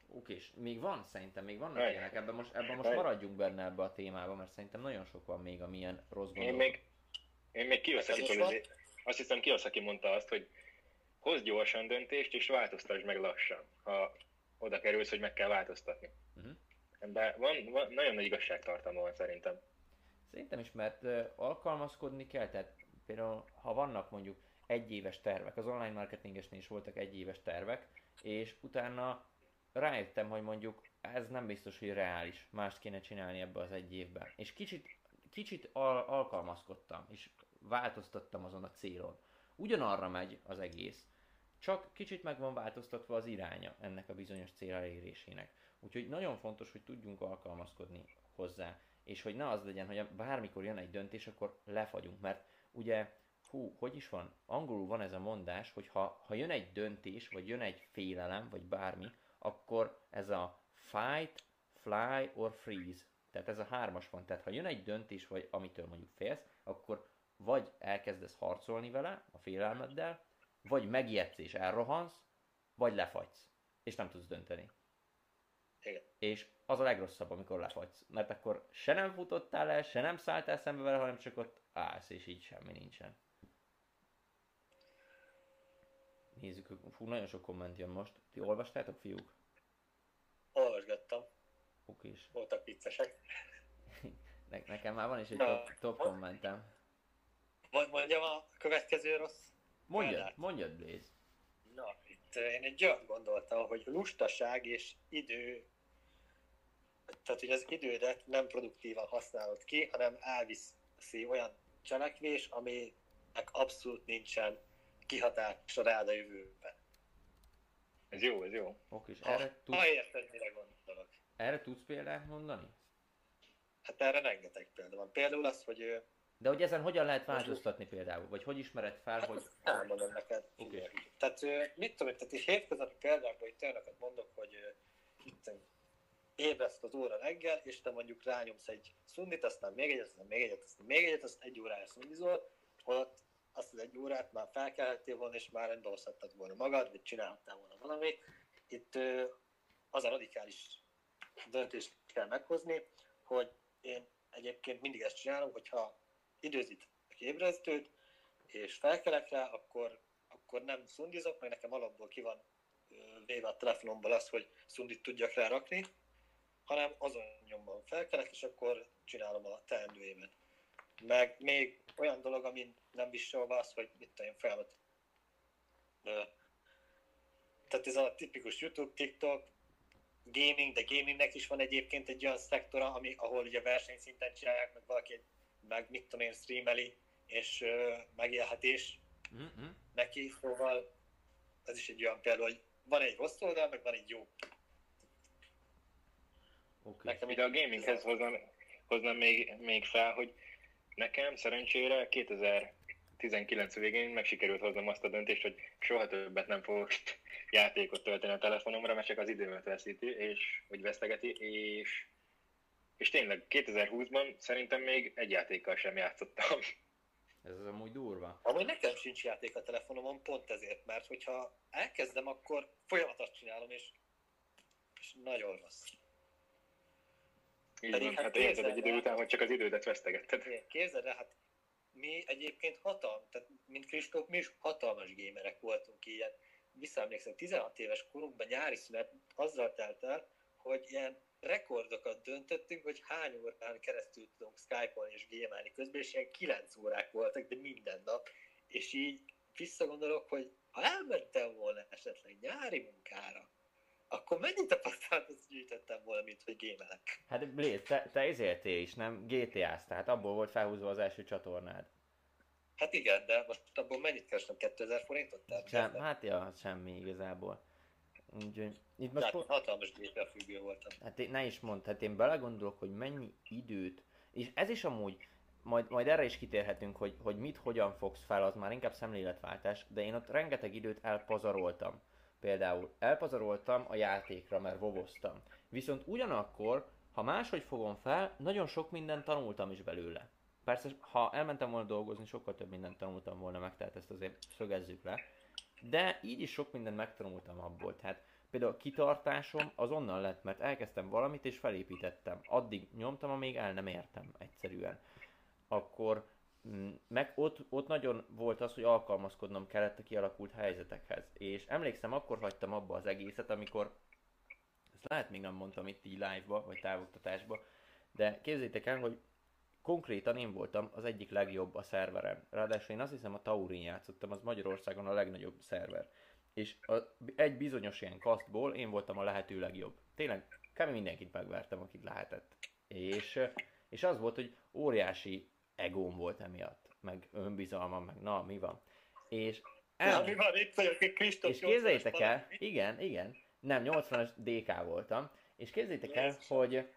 Oké, és még van, szerintem még vannak Right. ilyenek, ebben most, ebben most maradjunk benne ebbe a témába, mert szerintem nagyon sok van még, amilyen rossz Én gondolatok. még, én még Kiyosaki Ez azt hiszem Kiyosaki mondta azt, hogy hozz gyorsan döntést, és változtasd meg lassan, ha oda kerülsz, hogy meg kell változtatni. Mhm. De van, van, nagyon nagy igazságtartalma van szerintem. Szerintem is, mert alkalmazkodni kell, tehát például ha vannak mondjuk egyéves tervek, az online marketingesnél is voltak egyéves tervek, és utána rájöttem, hogy mondjuk ez nem biztos, hogy reális, mást kéne csinálni ebbe az egy évben. És kicsit, kicsit al- alkalmazkodtam, és változtattam azon a célon. Ugyanarra megy az egész, csak kicsit meg van változtatva az iránya ennek a bizonyos cél elérésének. Úgyhogy nagyon fontos, hogy tudjunk alkalmazkodni hozzá, és hogy ne az legyen, hogy bármikor jön egy döntés, akkor lefagyunk, mert ugye, hú, hogy is van, angolul van ez a mondás, hogy ha, ha jön egy döntés, vagy jön egy félelem, vagy bármi, akkor ez a fight, fly or freeze. Tehát ez a hármas van. Tehát ha jön egy döntés, vagy amitől mondjuk félsz, akkor vagy elkezdesz harcolni vele, a félelmeddel, vagy megijedsz és elrohansz, vagy lefagysz, és nem tudsz dönteni. Igen. És az a legrosszabb, amikor lefagysz. Mert akkor se nem futottál el, se nem szálltál szembe vele, hanem csak ott állsz, és így semmi nincsen. Nézzük, fú, nagyon sok komment jön most. Ti olvastátok, fiúk? Olvasgattam, Okés. voltak viccesek. [LAUGHS] Ne- nekem már van is egy top, top kommentem. Mond- Mondjam a következő rossz Mondjad, Példát. mondjad, Blaze. Na, itt eh, én egy olyat gondoltam, hogy lustaság és idő, tehát hogy az idődet nem produktívan használod ki, hanem elviszi olyan cselekvés, aminek abszolút nincsen kihatása rád a jövőben. Ez jó, ez jó. Okés. Ha, Erre, tudsz, ha érted, mire gondolok. erre tudsz példát mondani? Hát erre rengeteg példa van. Például az, hogy De hogy ezen hogyan lehet változtatni például? Vagy hogy ismered fel, hát hogy... elmondom neked. Oké. Tehát mit tudom, tehát is hétköznapi példákban itt olyanokat mondok, hogy itt ébreszt az óra reggel, és te mondjuk rányomsz egy szundit, aztán még egyet, aztán még egyet, aztán még egyet, aztán egy órára szundizol, holott azt az egy órát már felkelhettél volna, és már rendolszhattad volna magad, vagy csinálhattál volna valamit. Itt az a radikális döntést kell meghozni, hogy én egyébként mindig ezt csinálom, hogyha időzít a ébresztőt, és felkelek rá, akkor, akkor nem szundizok, meg nekem alapból ki van véve a telefonomból az, hogy szundit tudjak rá rakni, hanem azon nyomban felkelek, és akkor csinálom a teendőémet. Meg még olyan dolog, ami nem viselve az, hogy mit tudom én, felmet. Tehát ez a tipikus YouTube, TikTok, gaming, de gamingnek is van egyébként egy olyan szektora, ami, ahol ugye versenyszinten csinálják, meg valaki meg mit tudom én, streameli, és ö, megélhetés Mm-mm. neki, szóval ez is egy olyan példa, hogy van egy rossz oldal, meg van egy jó. Oké. Nekem Ide a gaminghez hoznám, hoznám még, még fel, hogy nekem szerencsére 2019 végén meg sikerült hoznom azt a döntést, hogy soha többet nem fogok játékot tölteni a telefonomra, mert csak az időmet veszíti, és hogy vesztegeti, és, és tényleg 2020-ban szerintem még egy játékkal sem játszottam. Ez az amúgy durva. Amúgy nekem sincs játék a telefonomon, pont ezért, mert hogyha elkezdem, akkor folyamatot csinálom, és, és nagyon rossz. Így Pedig van, hát hát érzed egy idő után, hogy csak az idődet vesztegetted. Képzeld el, hát mi egyébként hatalmas, tehát mint Kristóf, mi is hatalmas gémerek voltunk ilyen. Visszaemlékszem, 16 éves korunkban nyári szünet azzal telt el, hogy ilyen rekordokat döntöttünk, hogy hány órán keresztül tudunk Skype-olni és gémelni közben, és ilyen 9 órák voltak, de minden nap. És így visszagondolok, hogy ha elmentem volna esetleg nyári munkára, akkor mennyi tapasztalatot gyűjtöttem volna, mint hogy gémelek? Hát Blaze, te, te ezértél is, nem? GTA-sz, tehát abból volt felhúzva az első csatornád. Hát igen, de most abból mennyit kerestem? 2000 forintot? Sem, hát ja, semmi igazából. Úgyhogy itt most... Hát, hatalmas GTA függő voltam. Hát én, ne is mondd, hát én belegondolok, hogy mennyi időt, és ez is amúgy, majd, majd erre is kitérhetünk, hogy, hogy mit, hogyan fogsz fel, az már inkább szemléletváltás, de én ott rengeteg időt elpazaroltam. Például elpazaroltam a játékra, mert vovoztam. Viszont ugyanakkor, ha máshogy fogom fel, nagyon sok mindent tanultam is belőle. Persze, ha elmentem volna dolgozni, sokkal több mindent tanultam volna meg, tehát ezt azért szögezzük le. De így is sok mindent megtanultam abból. Tehát például a kitartásom az onnan lett, mert elkezdtem valamit és felépítettem. Addig nyomtam, amíg el nem értem egyszerűen. Akkor mm, meg ott, ott nagyon volt az, hogy alkalmazkodnom kellett a kialakult helyzetekhez. És emlékszem, akkor hagytam abba az egészet, amikor, ezt lehet még nem mondtam itt így live-ba, vagy távoktatásba, de képzétek el, hogy konkrétan én voltam az egyik legjobb a szerveren. Ráadásul én azt hiszem a Taurin játszottam, az Magyarországon a legnagyobb szerver. És a, egy bizonyos ilyen kasztból én voltam a lehető legjobb. Tényleg kb. mindenkit megvertem, akit lehetett. És, és az volt, hogy óriási egóm volt emiatt, meg önbizalmam, meg na, mi van. És el... Mi van itt vagyok, Kristóf És képzeljétek el, igen, igen, nem, 80-as DK voltam, és képzeljétek el, hogy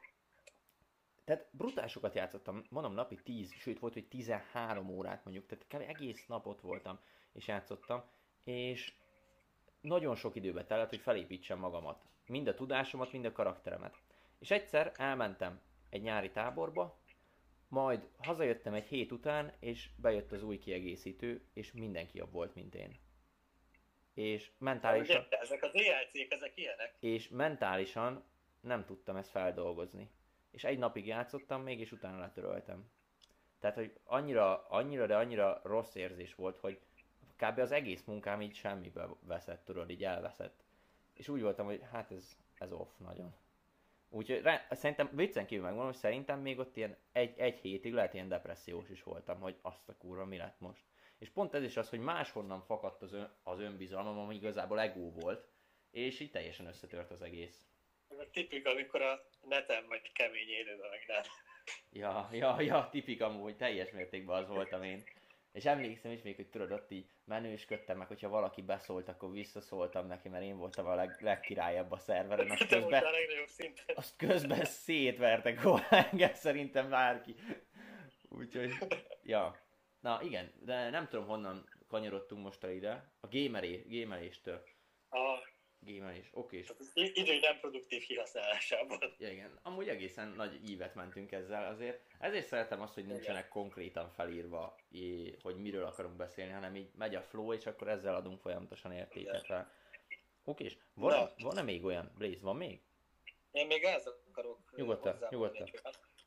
tehát brutálisokat játszottam, mondom napi 10, sőt volt, hogy 13 órát mondjuk, tehát kb. egész nap ott voltam és játszottam, és nagyon sok időbe tellett, hogy felépítsem magamat. Mind a tudásomat, mind a karakteremet. És egyszer elmentem egy nyári táborba, majd hazajöttem egy hét után, és bejött az új kiegészítő, és mindenki jobb volt, mint én. És mentálisan... De ezek az DLC-k, ezek ilyenek. És mentálisan nem tudtam ezt feldolgozni és egy napig játszottam még, és utána letöröltem. Tehát, hogy annyira, annyira, de annyira rossz érzés volt, hogy kb. az egész munkám így semmibe veszett, tudod, így elveszett. És úgy voltam, hogy hát ez, ez off nagyon. Úgyhogy re, szerintem viccen kívül megmondom, hogy szerintem még ott ilyen egy, egy hétig lehet ilyen depressziós is voltam, hogy azt a kurva mi lett most. És pont ez is az, hogy máshonnan fakadt az, ön, az önbizalmam, ami igazából ego volt, és így teljesen összetört az egész. Tipik, amikor a neten vagy kemény élőben meg nem. Ja, ja, ja, tipik amúgy, teljes mértékben az voltam én. És emlékszem is még, hogy tudod, ott így menősködtem meg, hogyha valaki beszólt, akkor visszaszóltam neki, mert én voltam a leg, legkirályabb a szerveren. [LAUGHS] Azt közben, azt közben szétvertek volna engem szerintem bárki. Úgyhogy, ja. Na igen, de nem tudom honnan kanyarodtunk most el ide. A gameré, gameréstől. A Gémelés, oké. Tehát az idő nem produktív kihasználásában. Ja, igen. Amúgy egészen nagy ívet mentünk ezzel azért. Ezért szeretem azt, hogy nincsenek konkrétan felírva, hogy miről akarunk beszélni, hanem így megy a flow, és akkor ezzel adunk folyamatosan értéket rá. Oké, és van, van-e még olyan? Blaze, van még? Én még ez akarok nyugodtan, nyugodtan.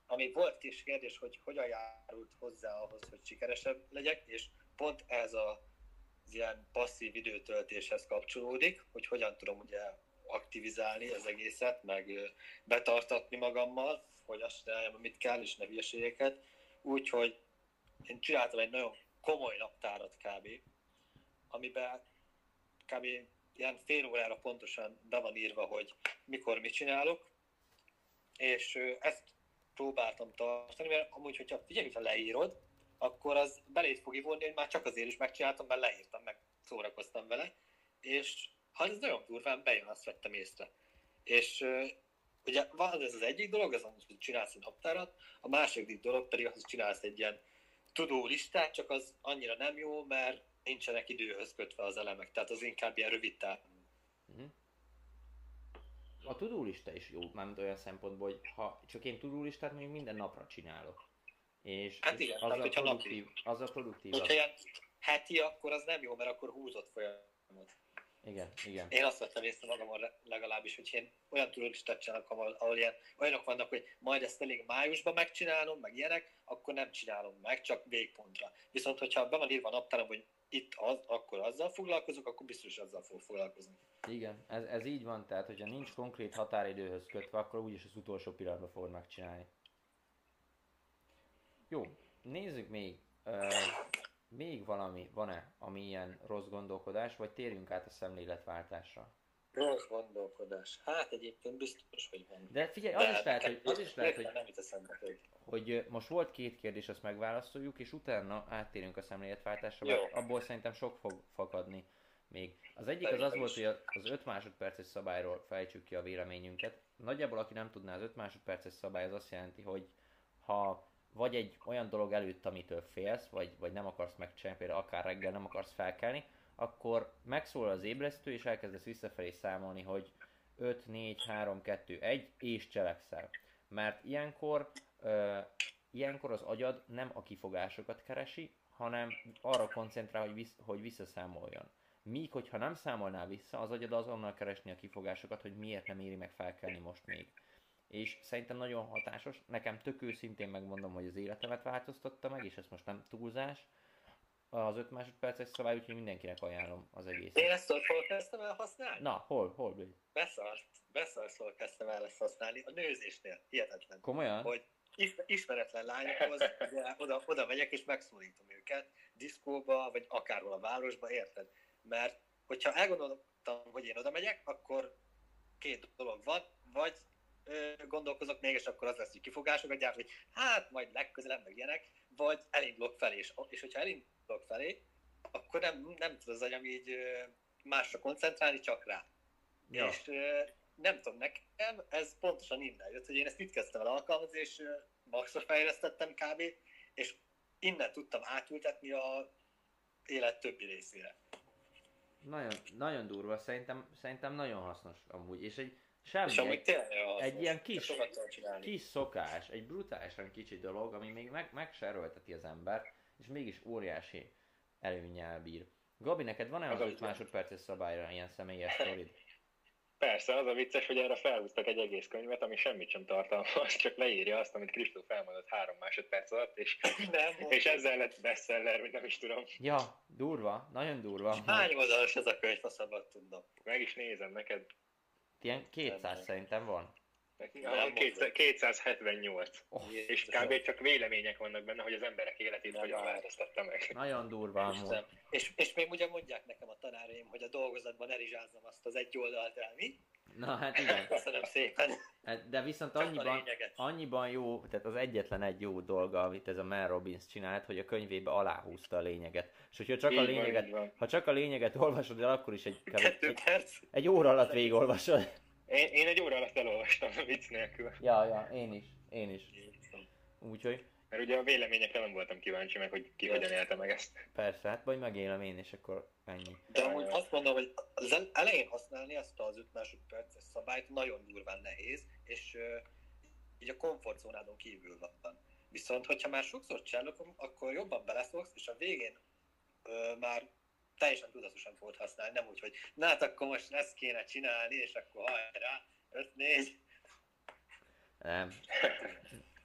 Ami volt kis kérdés, hogy hogyan járult hozzá ahhoz, hogy sikeresebb legyek, és pont ez a az ilyen passzív időtöltéshez kapcsolódik, hogy hogyan tudom ugye aktivizálni az egészet, meg betartatni magammal, hogy azt csináljam, amit kell, és ne hülyeségeket. Úgyhogy én csináltam egy nagyon komoly naptárat kb., amiben kb. ilyen fél órára pontosan be van írva, hogy mikor mit csinálok, és ezt próbáltam tartani, mert amúgy, hogyha figyelj, hogyha leírod, akkor az beléd fog ivonni, hogy már csak azért is megcsináltam, mert leírtam, meg szórakoztam vele, és ha ez nagyon durván bejön, azt vettem észre. És ugye van ez az egyik dolog, az, hogy csinálsz egy naptárat, a második dolog pedig az, hogy csinálsz egy ilyen tudó listát, csak az annyira nem jó, mert nincsenek időhöz kötve az elemek, tehát az inkább ilyen rövid táv. Uh-huh. A tudólista is jó, mármint olyan szempontból, hogy ha csak én tudólistát mondjuk minden napra csinálok. És, hát igen, az, tehát, a produktív, az a produktív. Hogyha ilyen heti, akkor az nem jó, mert akkor húzott folyamot. Igen, igen. Én azt vettem észre magamon legalábbis, hogy én olyan turistát csinálok, ahol, ahol ilyen, olyanok vannak, hogy majd ezt elég májusban megcsinálom, meg ilyenek, akkor nem csinálom meg, csak végpontra. Viszont, hogyha be van írva a naptáram, hogy itt az, akkor azzal foglalkozok, akkor biztos azzal fog foglalkozni. Igen, ez, ez így van, tehát hogyha nincs konkrét határidőhöz kötve, akkor úgyis az utolsó pillanatban fognak csinálni. Jó, nézzük még. Uh, még valami van-e, ami ilyen rossz gondolkodás, vagy térjünk át a szemléletváltásra? Rossz gondolkodás. Hát egyébként biztos, hogy van. De figyelj, az is lehet, hogy, az is lehet, hogy, Nem jut eszembe, hogy... hogy most volt két kérdés, azt megválaszoljuk, és utána áttérünk a szemléletváltásra, mert abból szerintem sok fog fakadni még. Az egyik az az volt, hogy az 5 másodperces szabályról fejtsük ki a véleményünket. Nagyjából, aki nem tudná, az 5 másodperces szabály az azt jelenti, hogy ha vagy egy olyan dolog előtt, amitől félsz, vagy, vagy nem akarsz megcsinálni, például akár reggel nem akarsz felkelni, akkor megszólal az ébresztő, és elkezdesz visszafelé számolni, hogy 5, 4, 3, 2, 1, és cselekszel. Mert ilyenkor, ö, ilyenkor az agyad nem a kifogásokat keresi, hanem arra koncentrál, hogy, visz, hogy visszaszámoljon. Míg, hogyha nem számolnál vissza, az agyad azonnal keresni a kifogásokat, hogy miért nem éri meg felkelni most még. És szerintem nagyon hatásos. Nekem tök őszintén megmondom, hogy az életemet változtatta meg, és ez most nem túlzás. Az 5 másodperces szabály, úgyhogy mindenkinek ajánlom az egészet. Én ezt hol kezdtem el használni? Na, hol, hol, Blade? Beszart, beszarszól kezdtem el ezt használni. A nőzésnél. Hihetetlen. Komolyan? hogy is- ismeretlen lányokhoz, ugye, oda, oda megyek és megszólítom őket, diszkóba, vagy akárhol a városba, érted? Mert hogyha elgondoltam, hogy én oda megyek, akkor két dolog van, vagy gondolkozok még, és akkor az lesz, hogy kifogásokat gyárt, hogy hát majd legközelebb meg ilyenek, vagy elindulok felé, és, és hogyha elindulok felé, akkor nem, nem tud az agyam így másra koncentrálni, csak rá. Ja. És nem tudom, nekem ez pontosan innen jött, hogy én ezt itt kezdtem el alkalmazni, és maxra fejlesztettem kb. És innen tudtam átültetni a élet többi részére. Nagyon, nagyon durva, szerintem, szerintem nagyon hasznos amúgy. És egy semmi, és amúgy egy, tényleg hasznos. egy ilyen kis- sokat tudom csinálni. kis szokás, egy brutálisan kicsi dolog, ami még meg, megserölteti az ember, és mégis óriási előnyel bír. Gabi, neked van-e az Az 5 az- másodperces szabályra ilyen személyes sztorid? Persze, az a vicces, hogy erre felhúztak egy egész könyvet, ami semmit sem tartalmaz, [LAUGHS] csak leírja azt, amit Kristóf elmondott három másodperc alatt, és, Nem, és ezzel lett bestseller, vagy nem is tudom. Ja, durva, nagyon durva. Hány oldalas ez a könyv, ha szabad tudnom. Meg is nézem neked. Ilyen 200 Nem. szerintem van. Nem, 278. Oh, És kb. csak vélemények vannak benne, hogy az emberek életét Nem hogyan változtatta meg. nagyon durva. Isten. És, és még ugye mondják nekem a tanáraim, hogy a dolgozatban erizsázzam azt az egy oldalt el, mi? Na hát igen. [LAUGHS] Köszönöm szépen. Hát, De viszont Csak annyiban, annyiban jó, tehát az egyetlen egy jó dolga, amit ez a Mel Robbins csinált, hogy a könyvébe aláhúzta a lényeget. És hogyha csak a Így lényeget, van. ha csak a lényeget olvasod el, akkor is egy. [LAUGHS] Kettő egy, perc. egy óra alatt végigolvasod. Én, én egy óra alatt elolvastam a vicc nélkül. Ja, ja, én is, én is. Úgyhogy Mert ugye a véleményekre nem voltam kíváncsi meg, hogy ki hogyan élte meg ezt. persze, hát vagy megélem én, és akkor ennyi. De amúgy azt mondom, hogy az el- elején használni azt az 5 másodperces szabályt nagyon durván nehéz, és ö, így a komfortzónádon kívül van. Viszont, hogyha már sokszor csinálok, akkor jobban beleszoksz, és a végén ö, már teljesen tudatosan fogod használni, nem úgy, hogy na hát akkor most ezt kéne csinálni, és akkor hajrá, 5-4. Nem. [LAUGHS]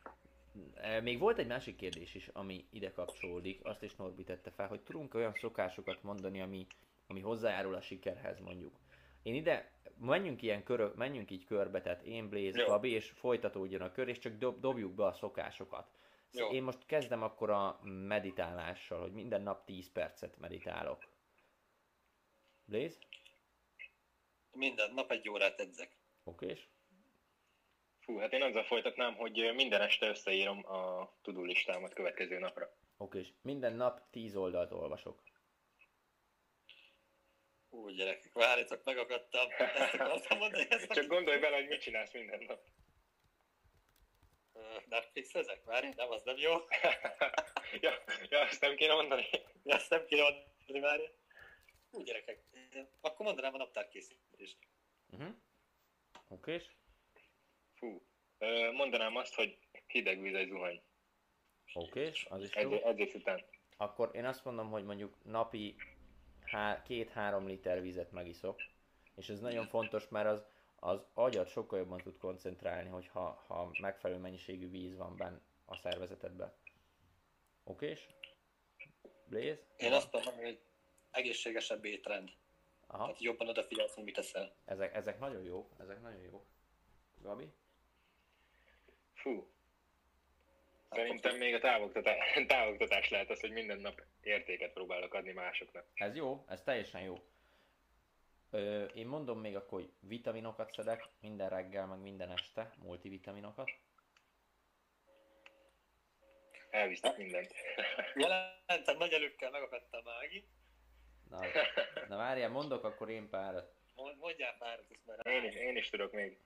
E, Még volt egy másik kérdés is, ami ide kapcsolódik, azt is Norbi tette fel, hogy tudunk olyan szokásokat mondani, ami, ami hozzájárul a sikerhez mondjuk. Én ide, menjünk ilyen körö, menjünk így körbe, tehát én, Blaze. Gabi, és folytatódjon a kör, és csak dob, dobjuk be a szokásokat. Jó. Én most kezdem akkor a meditálással, hogy minden nap 10 percet meditálok. Blaze? Minden nap egy órát edzek. Oké, és? Fú, hát én azzal folytatnám, hogy minden este összeírom a tudó listámat következő napra. Oké, és minden nap 10 oldalt olvasok. Ú, gyerekek, várjatok, megakadtam. Ezt akartam mondani, ezt Csak gondolj bele, hogy mit csinálsz minden nap. Ö, Netflixezek? Várj, nem, az nem jó. [LAUGHS] ja, ja, azt nem kéne mondani. Ja, Ezt nem kéne mondani, várj. Úgy gyerekek, akkor mondanám a naptárkészítést. Uh-huh. Oké, és? Fú, mondanám azt, hogy hideg víz egy zuhany. Oké, és az is jó. Edzés, edzés után. Akkor én azt mondom, hogy mondjuk napi há- két-három liter vizet megiszok. És ez nagyon fontos, mert az, az agyad sokkal jobban tud koncentrálni, hogyha ha megfelelő mennyiségű víz van benne a szervezetedben. Okés? Blaze? Én azt mondom, hogy egészségesebb étrend. Aha, Tehát jobban odafigyelsz, hogy mit teszel. ezek, ezek nagyon jók, ezek nagyon jók. Gabi? Fú. Szerintem még a távoktatás, [LAUGHS] távoktatás lehet az, hogy minden nap értéket próbálok adni másoknak. Ez jó, ez teljesen jó. Ö, én mondom még akkor, hogy vitaminokat szedek minden reggel, meg minden este, multivitaminokat. Elvisznek mindent. [LAUGHS] Jelentem, nagy előkkel megakadtam Mági. Na, na várjál, mondok akkor én párat. Mond- Mondjál párat, ezt már Én is, én is tudok még.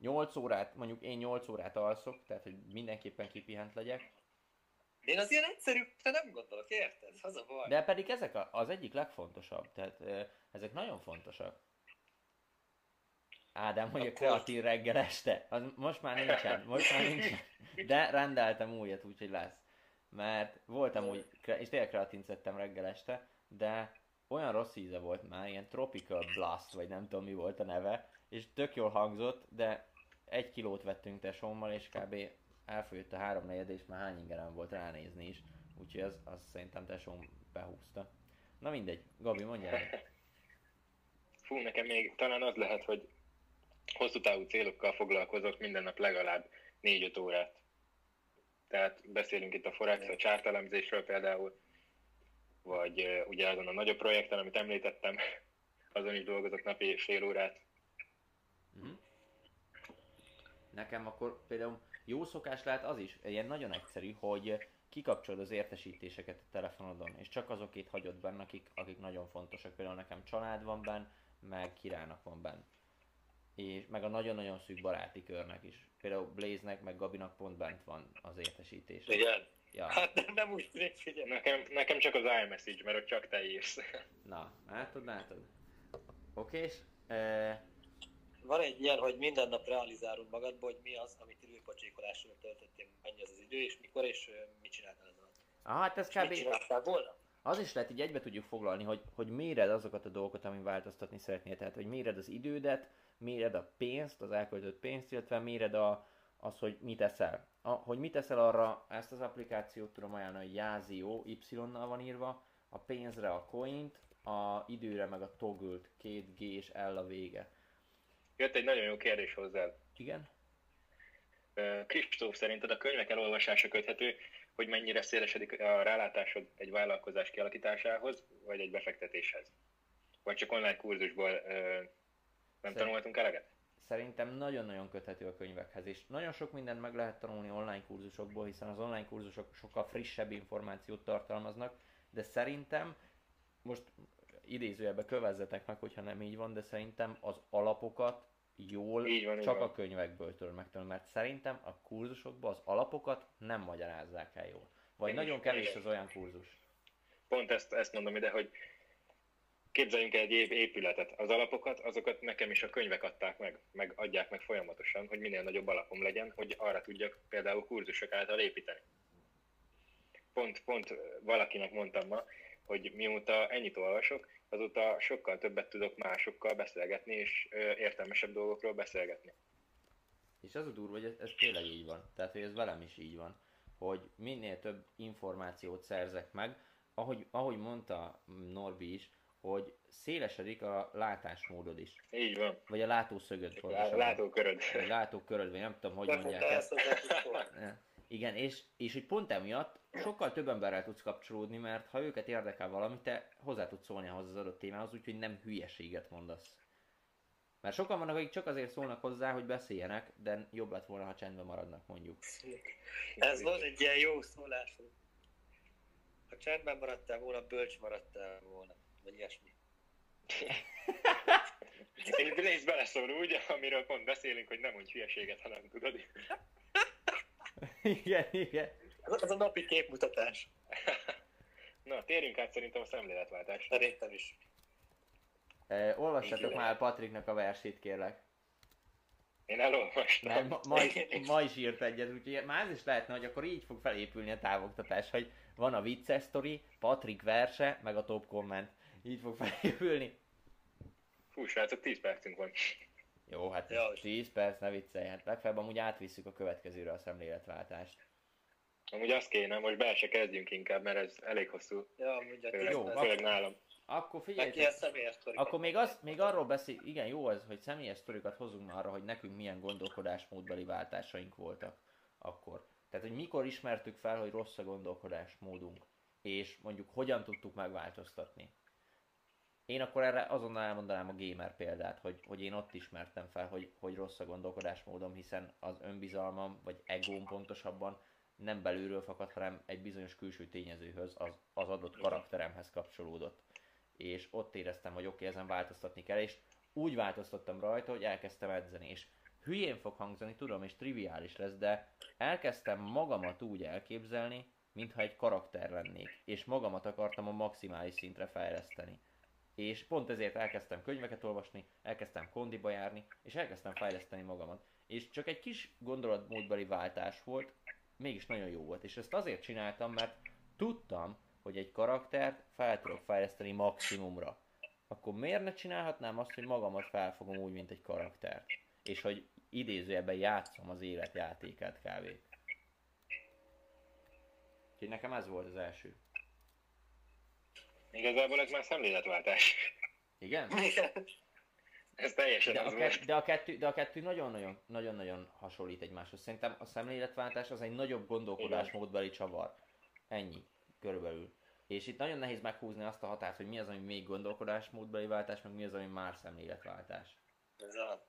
8 órát, mondjuk én 8 órát alszok, tehát hogy mindenképpen kipihent legyek. Én az ilyen egyszerű, te nem gondolok, érted? Az a baj. De pedig ezek a, az egyik legfontosabb, tehát ezek nagyon fontosak. Ádám, hogy a kreatív reggel este, az most már nincsen, most már nincsen. De rendeltem újat, úgyhogy lesz. Mert voltam úgy, és tényleg kreatint szedtem reggel este, de olyan rossz íze volt már, ilyen Tropical Blast, vagy nem tudom mi volt a neve, és tök jól hangzott, de egy kilót vettünk tesómmal, és kb. elfogyott a háromnegyed, és már hány ingerem volt ránézni is. Úgyhogy az, az szerintem tesóm behúzta. Na mindegy, Gabi, mondjál. Fú, nekem még talán az lehet, hogy hosszú távú célokkal foglalkozok minden nap legalább 4-5 órát. Tehát beszélünk itt a Forex, a csártelemzésről például, vagy ugye azon a nagyobb projekten, amit említettem, [LAUGHS] azon is dolgozok napi fél órát. Nekem akkor például jó szokás lehet az is, ilyen nagyon egyszerű, hogy kikapcsolod az értesítéseket a telefonodon, és csak azokét hagyod benne, akik, akik nagyon fontosak. Például nekem család van benne, meg királynak van benne. És meg a nagyon-nagyon szűk baráti körnek is. Például Blaze-nek, meg Gabinak pont bent van az értesítés. Igen. Ja, Hát nem, nem úgy tűnik, figyelj. Nekem, nekem csak az iMessage, mert ott csak te írsz. na, látod, látod. Okés? E, Van egy ilyen, hogy minden nap realizálod magadból, hogy mi az, amit időpocsékolásról töltöttél, mennyi az az idő, és mikor, és mit csináltál ezzel. ah, hát ez És mit kb. csináltál volna? Az is lehet, így egybe tudjuk foglalni, hogy, hogy méred azokat a dolgokat, amin változtatni szeretnél. Tehát, hogy méred az idődet, méred a pénzt, az elköltött pénzt, illetve méred a, az, hogy mit eszel. A, hogy mit eszel arra, ezt az applikációt tudom ajánlani, hogy Jázió, Y-nal van írva, a pénzre a coint, a időre meg a toggult, két G és L a vége. Jött egy nagyon jó kérdés hozzád. Igen? Kristóf, szerinted a könyvek elolvasása köthető, hogy mennyire szélesedik a rálátásod egy vállalkozás kialakításához, vagy egy befektetéshez? Vagy csak online kurzusból nem Szerint- tanultunk eleget? Szerintem nagyon-nagyon köthető a könyvekhez, és nagyon sok mindent meg lehet tanulni online kurzusokból, hiszen az online kurzusok sokkal frissebb információt tartalmaznak, de szerintem, most idézőjelbe kövezzetek meg, hogyha nem így van, de szerintem az alapokat jól Így van, így csak van. a könyvekből tudod megtanulni, mert szerintem a kurzusokban az alapokat nem magyarázzák el jól. Vagy Én nagyon kevés az olyan kurzus. Pont ezt, ezt mondom ide, hogy képzeljünk el egy épületet. Az alapokat, azokat nekem is a könyvek adták meg, meg adják meg folyamatosan, hogy minél nagyobb alapom legyen, hogy arra tudjak például kurzusok által építeni. Pont, pont valakinek mondtam ma, hogy mióta ennyit olvasok, azóta sokkal többet tudok másokkal beszélgetni, és értelmesebb dolgokról beszélgetni. És az a durva, hogy ez, ez tényleg így van. Tehát, hogy ez velem is így van. Hogy minél több információt szerzek meg, ahogy, ahogy mondta Norbi is, hogy szélesedik a látásmódod is. Így van. Vagy a látószögöd Lá-. Látóköröd. Vagy látóköröd, vagy nem tudom, hogy mondják ezt. ezt. [LAUGHS] Igen, és, és hogy pont emiatt sokkal több emberrel tudsz kapcsolódni, mert ha őket érdekel valami, te hozzá tudsz szólni ahhoz az adott témához, úgyhogy nem hülyeséget mondasz. Mert sokan vannak, akik csak azért szólnak hozzá, hogy beszéljenek, de jobb lett volna, ha csendben maradnak mondjuk. Ez volt egy ilyen jó szólás. Ha csendben maradtál volna, bölcs maradtál volna. Vagy ilyesmi. És rész beleszól úgy, amiről pont beszélünk, hogy nem mondj hülyeséget, ha nem tudod. [LAUGHS] igen, igen. Ez a napi képmutatás. [LAUGHS] Na, térjünk át szerintem a szemléletváltásra. Szerintem is. E, olvassatok már Patriknak a versét, kérlek. Én elolvastam. Mert ma, ma, ma is írt egyet, úgyhogy már ez is lehetne, hogy akkor így fog felépülni a távoktatás, hogy van a vicces sztori, Patrik verse, meg a top komment. így fog [LAUGHS] felépülni. Fú, srácok, 10 percünk van. Jó, hát Jó. 10 perc, ne viccelj, hát legfeljebb amúgy átvisszük a következőre a szemléletváltást. Amúgy azt kéne, most be se kezdjünk inkább, mert ez elég hosszú. Ja, amúgy a Főleg, Jó, főleg nálam. Akkor figyelj, akkor még, az, még arról beszél, igen, jó az, hogy személyes sztorikat hozunk már arra, hogy nekünk milyen gondolkodásmódbeli váltásaink voltak akkor. Tehát, hogy mikor ismertük fel, hogy rossz a gondolkodásmódunk, és mondjuk hogyan tudtuk megváltoztatni. Én akkor erre azonnal elmondanám a gamer példát, hogy, hogy én ott ismertem fel, hogy, hogy rossz a gondolkodásmódom, hiszen az önbizalmam, vagy egóm pontosabban nem belülről fakad, hanem egy bizonyos külső tényezőhöz, az, az adott karakteremhez kapcsolódott. És ott éreztem, hogy oké, okay, ezen változtatni kell, és úgy változtattam rajta, hogy elkezdtem edzeni, és hülyén fog hangzani, tudom, és triviális lesz, de elkezdtem magamat úgy elképzelni, mintha egy karakter lennék, és magamat akartam a maximális szintre fejleszteni. És pont ezért elkezdtem könyveket olvasni, elkezdtem kondiba járni, és elkezdtem fejleszteni magamat. És csak egy kis gondolatmódbeli váltás volt, mégis nagyon jó volt. És ezt azért csináltam, mert tudtam, hogy egy karaktert fel tudok fejleszteni maximumra. Akkor miért ne csinálhatnám azt, hogy magamat felfogom úgy, mint egy karaktert? És hogy idézőjelben játszom az életjátékát kávé. Úgyhogy nekem ez volt az első. Igazából ez már szemléletváltás. Igen? Igen. [LAUGHS] Ez teljesen De az a, kett, de a kettő, de a kettő nagyon-nagyon, nagyon-nagyon hasonlít egymáshoz. Szerintem a szemléletváltás az egy nagyobb gondolkodásmódbeli csavar. Ennyi, körülbelül. És itt nagyon nehéz meghúzni azt a határt, hogy mi az, ami még gondolkodásmódbeli váltás, meg mi az, ami már szemléletváltás. Ez a...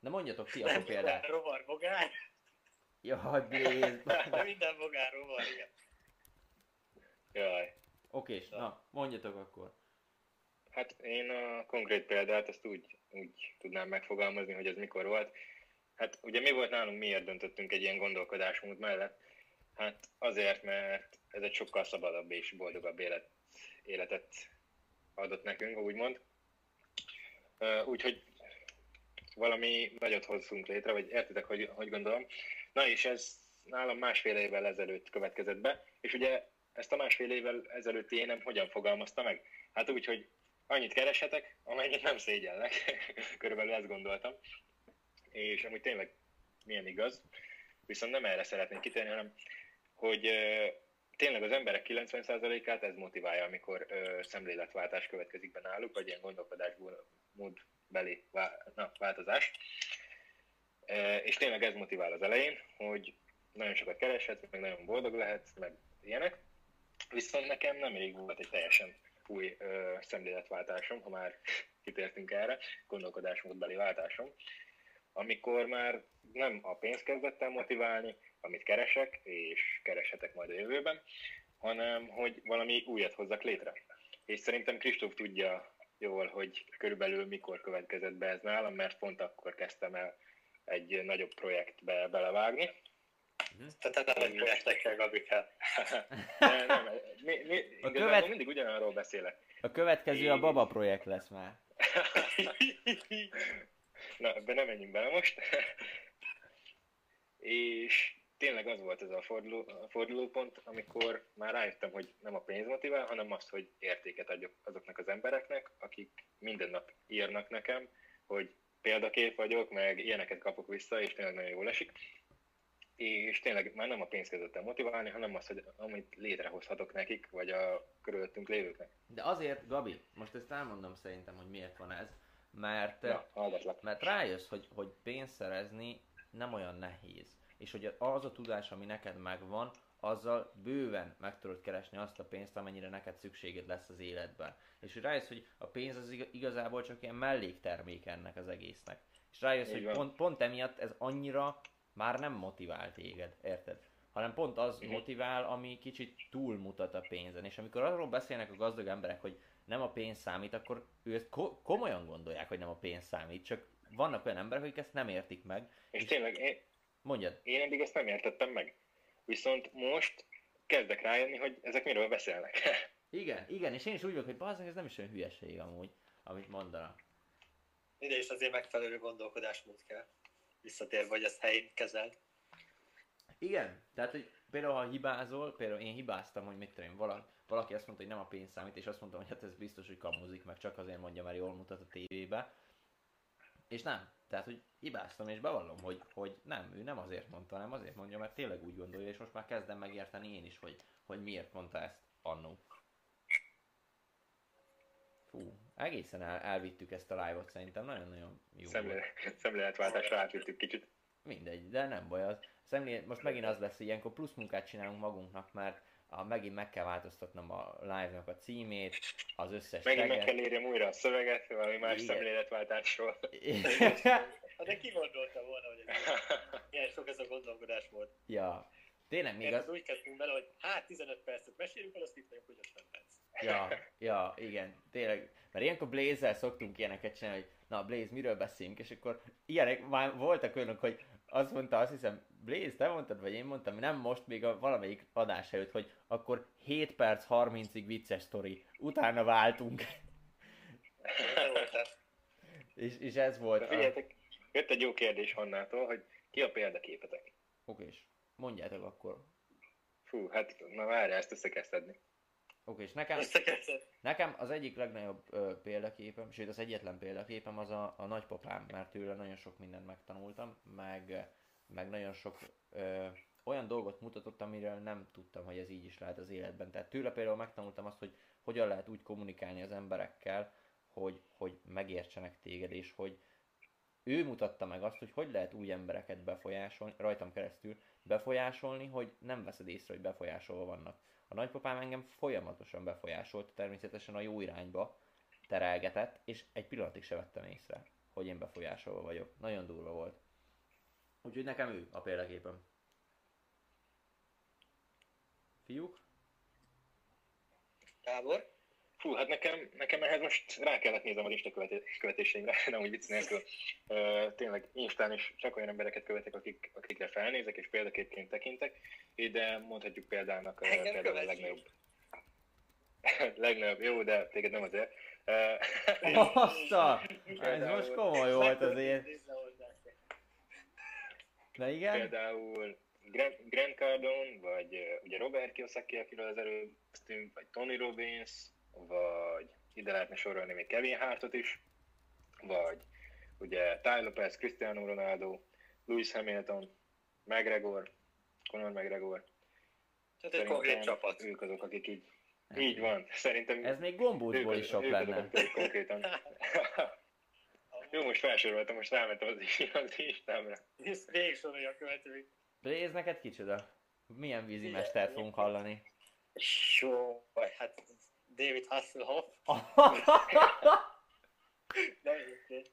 De mondjatok ti akkor példát. rovar, bogár. Jaj, Blaze. [LAUGHS] De minden bogár rovar, igen. Jaj. Oké, na, mondjatok akkor. Hát én a konkrét példát azt úgy, úgy tudnám megfogalmazni, hogy ez mikor volt. Hát ugye mi volt nálunk, miért döntöttünk egy ilyen gondolkodásmód mellett? Hát azért, mert ez egy sokkal szabadabb és boldogabb élet, életet adott nekünk, úgymond. Úgyhogy valami nagyot hozzunk létre, vagy értitek, hogy, hogy gondolom. Na és ez nálam másfél évvel ezelőtt következett be, és ugye ezt a másfél évvel ezelőtti énem hogyan fogalmazta meg? Hát úgy, hogy annyit kereshetek, amennyit nem szégyellek. [LAUGHS] Körülbelül ezt gondoltam. És amúgy tényleg milyen igaz. Viszont nem erre szeretnék kitérni, hanem hogy tényleg az emberek 90%-át ez motiválja, amikor ö, szemléletváltás következik be náluk, vagy ilyen gondolkodásból módbeli vá- na, változás. E, és tényleg ez motivál az elején, hogy nagyon sokat kereshetsz, meg nagyon boldog lehetsz, meg ilyenek. Viszont nekem nem rég volt egy teljesen új ö, szemléletváltásom, ha már kitértünk erre, gondolkodásmódbeli váltásom, amikor már nem a pénz kezdett motiválni, amit keresek, és kereshetek majd a jövőben, hanem hogy valami újat hozzak létre. És szerintem Kristóf tudja jól, hogy körülbelül mikor következett be ez nálam, mert pont akkor kezdtem el egy nagyobb projektbe belevágni. Tehát [LAUGHS] nem egy projektekkel, Gabikkel. De nem, mi, mi, igazából követ- mindig ugyanarról beszélek. A következő a Baba projekt lesz már. [LAUGHS] Na, ebbe nem menjünk bele most. [LAUGHS] és tényleg az volt ez a, forduló, a fordulópont, amikor már rájöttem, hogy nem a pénz motivál, hanem az, hogy értéket adjak azoknak az embereknek, akik minden nap írnak nekem, hogy példakép vagyok, meg ilyeneket kapok vissza, és tényleg nagyon jól esik. És tényleg már nem a pénz kezdett motiválni, hanem az, hogy amit létrehozhatok nekik, vagy a körülöttünk lévőknek. De azért, Gabi, most ezt elmondom szerintem, hogy miért van ez. Mert, Ja, hallgatlak. mert rájössz, hogy, hogy pénzt szerezni nem olyan nehéz. És hogy az a tudás, ami neked megvan, azzal bőven meg tudod keresni azt a pénzt, amennyire neked szükséged lesz az életben. És hogy rájössz, hogy a pénz az iga- igazából csak ilyen melléktermék ennek az egésznek. És rájössz, Így hogy van. pont, pont emiatt ez annyira már nem motivál téged, érted? Hanem pont az motivál, ami kicsit túlmutat a pénzen. És amikor arról beszélnek a gazdag emberek, hogy nem a pénz számít, akkor ő ezt ko- komolyan gondolják, hogy nem a pénz számít, csak vannak olyan emberek, akik ezt nem értik meg. És tényleg én, Mondjad, én eddig ezt nem értettem meg. Viszont most kezdek rájönni, hogy ezek miről beszélnek. [LAUGHS] igen, igen, és én is úgy vagyok, hogy bazdmeg, ez nem is olyan hülyeség amúgy, amit mondanak. Ide is azért megfelelő gondolkodásmód kell. Visszatérve, hogy ezt helyén kezeld. Igen, tehát hogy például ha hibázol, például én hibáztam, hogy mit tudom én, vala, valaki azt mondta, hogy nem a pénz számít, és azt mondtam, hogy hát ez biztos, hogy kamuzik, meg csak azért mondja, mert jól mutat a tévébe. És nem. Tehát, hogy hibáztam, és bevallom, hogy, hogy nem, ő nem azért mondta, hanem azért mondja, mert tényleg úgy gondolja, és most már kezdem megérteni én is, hogy, hogy miért mondta ezt annó. Fú, egészen el, elvittük ezt a live-ot, szerintem nagyon-nagyon jó Szemlé, volt. szemléletváltásra átvittük kicsit. Mindegy, de nem baj az. Szemlé, most megint az lesz, hogy ilyenkor plusz munkát csinálunk magunknak, mert a, megint meg kell változtatnom a live-nak a címét, az összes Megint meg teget. kell írjam újra a szöveget, valami más Igen. szemléletváltásról. Hát [LAUGHS] de ki gondolta volna, hogy ez ilyen sok ez a gondolkodás volt. ja, tényleg még Miért az... az úgy kezdtünk bele, hogy hát 15 percet mesélünk el, azt itt vagyunk, hogy 50 perc. Ja, [LAUGHS] ja, igen, tényleg. Mert ilyenkor Blaze-zel szoktunk ilyeneket csinálni, hogy na Blaze, miről beszélünk, és akkor ilyenek már voltak olyanok, hogy azt mondta, azt hiszem, Blaze, te mondtad, vagy én mondtam, nem most, még a valamelyik adás előtt, hogy akkor 7 perc 30-ig vicces sztori, utána váltunk. [LAUGHS] És, és ez volt. De A... figyeljetek, jött egy jó kérdés Hannától, hogy ki a példaképetek? Oké, és mondjátok akkor. Fú, hát na várjál, ezt össze kell szedni. Oké, és nekem, nekem az egyik legnagyobb ö, példaképem, sőt az egyetlen példaképem az a, a nagypapám, mert tőle nagyon sok mindent megtanultam, meg, meg nagyon sok ö, olyan dolgot mutatott, amiről nem tudtam, hogy ez így is lehet az életben. Tehát tőle például megtanultam azt, hogy hogyan lehet úgy kommunikálni az emberekkel, hogy, hogy megértsenek téged, és hogy ő mutatta meg azt, hogy hogy lehet új embereket befolyásolni, rajtam keresztül befolyásolni, hogy nem veszed észre, hogy befolyásolva vannak. A nagypapám engem folyamatosan befolyásolt, természetesen a jó irányba terelgetett, és egy pillanatig se vettem észre, hogy én befolyásolva vagyok. Nagyon durva volt. Úgyhogy nekem ő a példaképem. Fiúk? Gábor? Fú, hát nekem, nekem ehhez most rá kellett néznem a lista követé- követéseimre, [LAUGHS] nem úgy vicc nélkül. Ö, tényleg Instán is csak olyan embereket követek, akik, akikre felnézek és példaképként tekintek. Ide mondhatjuk példának Engem például a legnagyobb. [LAUGHS] legnagyobb, jó, de téged nem azért. Ö, [LAUGHS] Bassza! Ez most komoly volt azért. De igen? például Grant, Grant Cardone, vagy ugye Robert Kiyosaki, akiről az előbb vagy Tony Robbins, vagy ide lehetne sorolni még Kevin Hartot is, vagy ugye Ty Lopez, Cristiano Ronaldo, Lewis Hamilton, McGregor, Conor McGregor. Tehát egy konkrét csapat. Ők azok, akik így, így van. Szerintem Ez még gombócból is az, sok lenne. konkrétan. [LAUGHS] Jó, most felsoroltam, most rámentem az, az Instámra. Nézd, végig sorolja a követőit. Blaze, neked kicsoda? Milyen vízimestert fogunk hallani? Jó, vagy hát David Hasselhoff. [LAUGHS] Nem egyébként.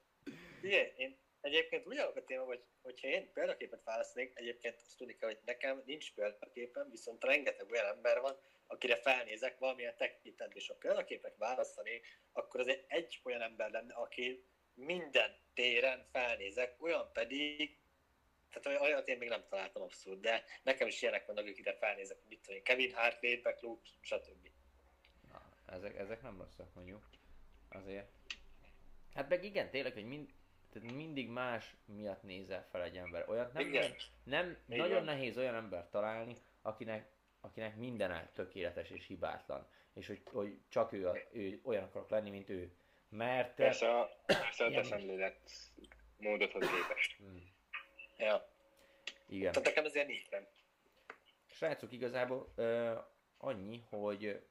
Figyelj, én egyébként állok a téma, hogy hogyha én példaképet választanék, egyébként azt tudni kell, hogy nekem nincs példaképem, viszont rengeteg olyan ember van, akire felnézek valamilyen tekintetben, és ha példaképet választani, akkor azért egy olyan ember lenne, aki minden téren felnézek, olyan pedig, tehát olyat én még nem találtam abszolút, de nekem is ilyenek vannak, akikre felnézek, mit tudom én, Kevin Hart, Lépek, Luke, stb. Ezek, ezek nem rosszak mondjuk. Azért. Hát meg igen, tényleg, hogy mind, tehát mindig más miatt nézel fel egy ember. Olyat nem, Igen. nem Így nagyon nehéz olyan embert találni, akinek, akinek minden tökéletes és hibátlan. És hogy, hogy csak ő, a, ő olyan akarok lenni, mint ő. Mert... Persze a, persze a te szemlélet módodhoz képest. Mm, Ja. igen. Tehát nekem ezért nincs nem. Srácok, igazából ö, annyi, hogy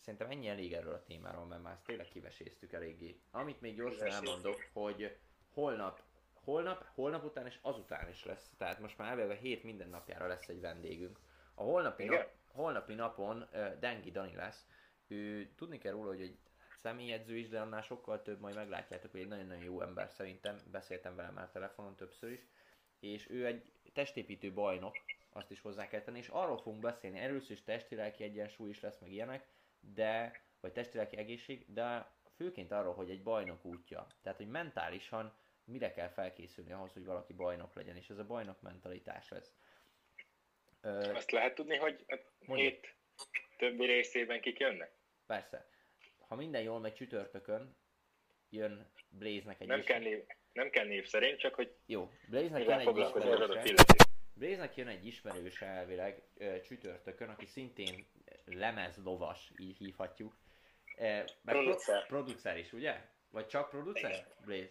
szerintem ennyi elég erről a témáról, mert már ezt tényleg kiveséztük eléggé. Amit még gyorsan elmondok, hogy holnap, holnap, holnap után és azután is lesz, tehát most már elvileg a hét minden napjára lesz egy vendégünk. A holnapi, Igen? nap, holnapi napon ö, Dengi Dani lesz, ő tudni kell róla, hogy egy személyedző is, de annál sokkal több, majd meglátjátok, hogy egy nagyon-nagyon jó ember szerintem, beszéltem vele már telefonon többször is, és ő egy testépítő bajnok, azt is hozzá kell tenni, és arról fogunk beszélni, először is testi-lelki egyensúly is lesz, meg ilyenek, de, vagy testi-lelki egészség, de főként arról, hogy egy bajnok útja. Tehát, hogy mentálisan mire kell felkészülni ahhoz, hogy valaki bajnok legyen, és ez a bajnok mentalitás lesz. Ö, Azt lehet tudni, hogy a Mondjuk. hét többi részében kik jönnek? persze, ha minden jól megy csütörtökön, jön Blaze-nek egy Nem kell, név, nem kell név szerint, csak hogy Jó, Blaze-nek jön egy ismerőse. Blaze-nek jön egy ismerőse elvileg ö, csütörtökön, aki szintén lemezlovas, így hívhatjuk. Eh, meg Producer. Pro- producer is, ugye? Vagy csak producer? Blaze.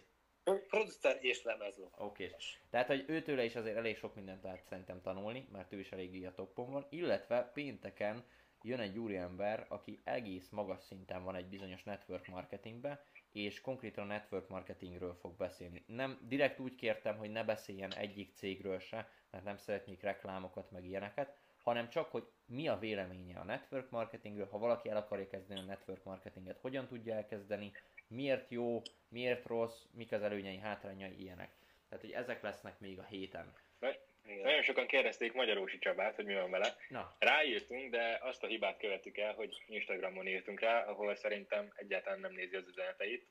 Producer és lemezló. Oké. Okay. Tehát, hogy őtőle is azért elég sok mindent lehet szerintem tanulni, mert ő is eléggé a toppon van, illetve pénteken jön egy úriember, aki egész magas szinten van egy bizonyos network marketingbe, és konkrétan a network marketingről fog beszélni. Nem, direkt úgy kértem, hogy ne beszéljen egyik cégről se, mert nem szeretnék reklámokat, meg ilyeneket, hanem csak, hogy mi a véleménye a network marketingről, ha valaki el akarja kezdeni a network marketinget, hogyan tudja elkezdeni, miért jó, miért rossz, mik az előnyei, hátrányai, ilyenek. Tehát, hogy ezek lesznek még a héten. Igen. Nagyon sokan kérdezték Magyarósi Csabát, hogy mi van vele. Na, Ráírtunk, de azt a hibát követtük el, hogy Instagramon írtunk rá, ahol szerintem egyáltalán nem nézi az üzeneteit.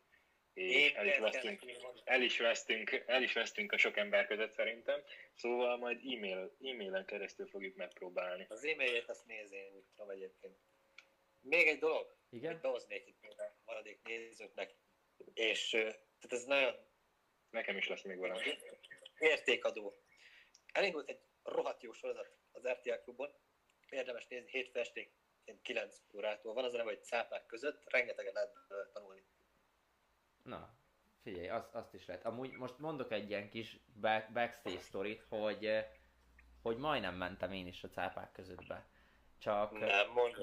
És el is, vesztünk, el, is vesztünk, el is vesztünk a sok ember között szerintem. Szóval majd e-mail, e-mailen keresztül fogjuk megpróbálni. Az e-mailjét azt nézni, úgy tudom egyébként. Még egy dolog, igen? hogy behoznék itt a maradék nézőknek, és tehát ez nagyon Nekem is lesz még valami. értékadó. Elindult egy rohadt jó sorozat az RTL klubon, érdemes nézni, hétfő esték 9 órától van, az a neve, hogy cápák között, rengeteget lehet tanulni. Na, figyelj, azt, azt is lehet. Amúgy most mondok egy ilyen kis back, backstage sztorit, hogy, eh, hogy majdnem mentem én is a cápák között be. Csak, Nem,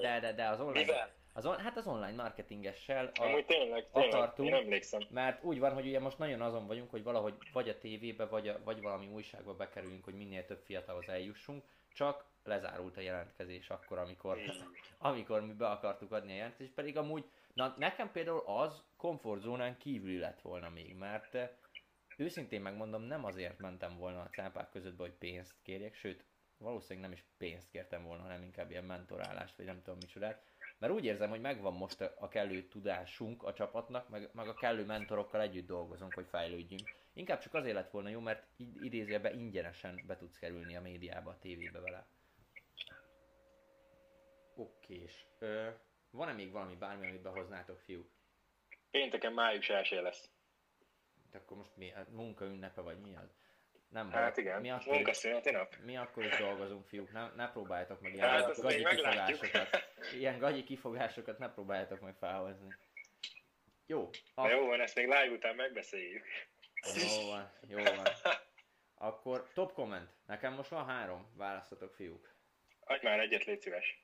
de, de, de az online, Mivel? az, on- hát az online marketingessel, a, Amúgy tényleg, tényleg, akartunk. én emlékszem. mert úgy van, hogy ugye most nagyon azon vagyunk, hogy valahogy vagy a tévébe, vagy, a, vagy valami újságba bekerüljünk, hogy minél több fiatalhoz eljussunk, csak lezárult a jelentkezés akkor, amikor, amikor mi be akartuk adni a jelentkezést, pedig amúgy, na nekem például az komfortzónán kívüli lett volna még, mert eh, őszintén megmondom, nem azért mentem volna a cápák között, hogy pénzt kérjek, sőt, valószínűleg nem is pénzt kértem volna, hanem inkább ilyen mentorálást, vagy nem tudom micsodát, mert úgy érzem, hogy megvan most a kellő tudásunk a csapatnak, meg, meg a kellő mentorokkal együtt dolgozunk, hogy fejlődjünk. Inkább csak azért lett volna jó, mert id- idézőjelben ingyenesen be tudsz kerülni a médiába, a tévébe vele. Okés. Ö, van-e még valami bármi, amit behoznátok, fiúk? Pénteken május 1 lesz. Hát akkor most mi? A munkaünnepe vagy mi az? Nem Hát baj. igen, Mi akkor, munkaszüneti nap. mi akkor is dolgozunk, fiúk. Ne, ne próbáljátok meg ilyen Hát gagyi, kifogásokat. [LAUGHS] Ilyen gagyi kifogásokat ne próbáljátok meg felhozni. Jó. Na Ak- jó van, ezt még live után megbeszéljük. jó van, jó van. Akkor top comment. Nekem most van három. Választatok, fiúk. Adj már egyet, légy szíves.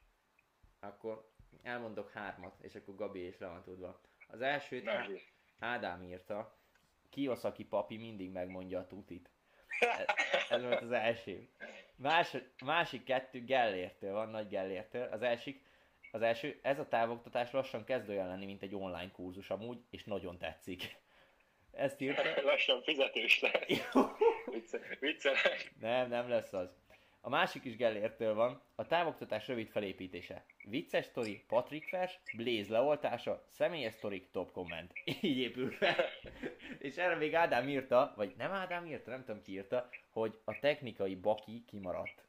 Akkor elmondok hármat, és akkor Gabi is le van tudva. Az elsőt zsír. Ádám írta. Kiyosaki papi mindig megmondja a tutit. Ez, ez volt az első. Más, másik kettő Gellértől van, nagy Gellértől. Az elsik, az első, ez a távoktatás lassan kezd olyan lenni, mint egy online kurzus amúgy, és nagyon tetszik. Ezt írta. Lassan fizetős lesz. Vicce- Viccelek. Nem, nem lesz az. A másik is Gellértől van, a távoktatás rövid felépítése. Vicces sztori, Patrick vers, Blaze leoltása, személyes sztorik, top komment. [LAUGHS] Így épül fel. És erre még Ádám írta, vagy nem Ádám írta, nem tudom ki írta, hogy a technikai baki kimaradt.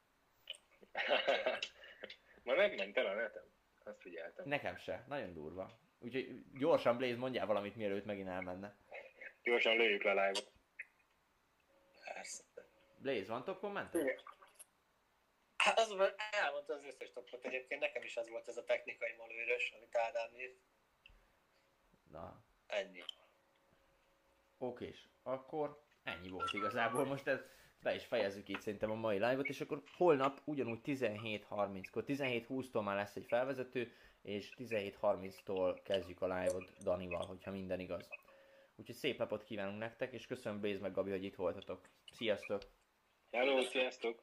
[LAUGHS] Ma megment el a netem. Azt figyeltem. Nekem se, nagyon durva. Úgyhogy gyorsan Blaze mondjál valamit, mielőtt megint elmenne. Gyorsan lőjük le a live-ot. Persze. Blaze, van top komment? Igen. Hát az elmondta az összes topot. Egyébként nekem is az volt ez a technikai malőrös, amit Ádám írt. Na, Ennyi. Okés, akkor ennyi volt igazából. Most ez be is fejezzük itt szerintem a mai live-ot, és akkor holnap ugyanúgy 17.30-kor, 17.20-tól már lesz egy felvezető, és 17.30-tól kezdjük a live-ot Danival, hogyha minden igaz. Úgyhogy szép napot kívánunk nektek, és köszönöm Béz meg Gabi, hogy itt voltatok. Sziasztok! Hello, sziasztok!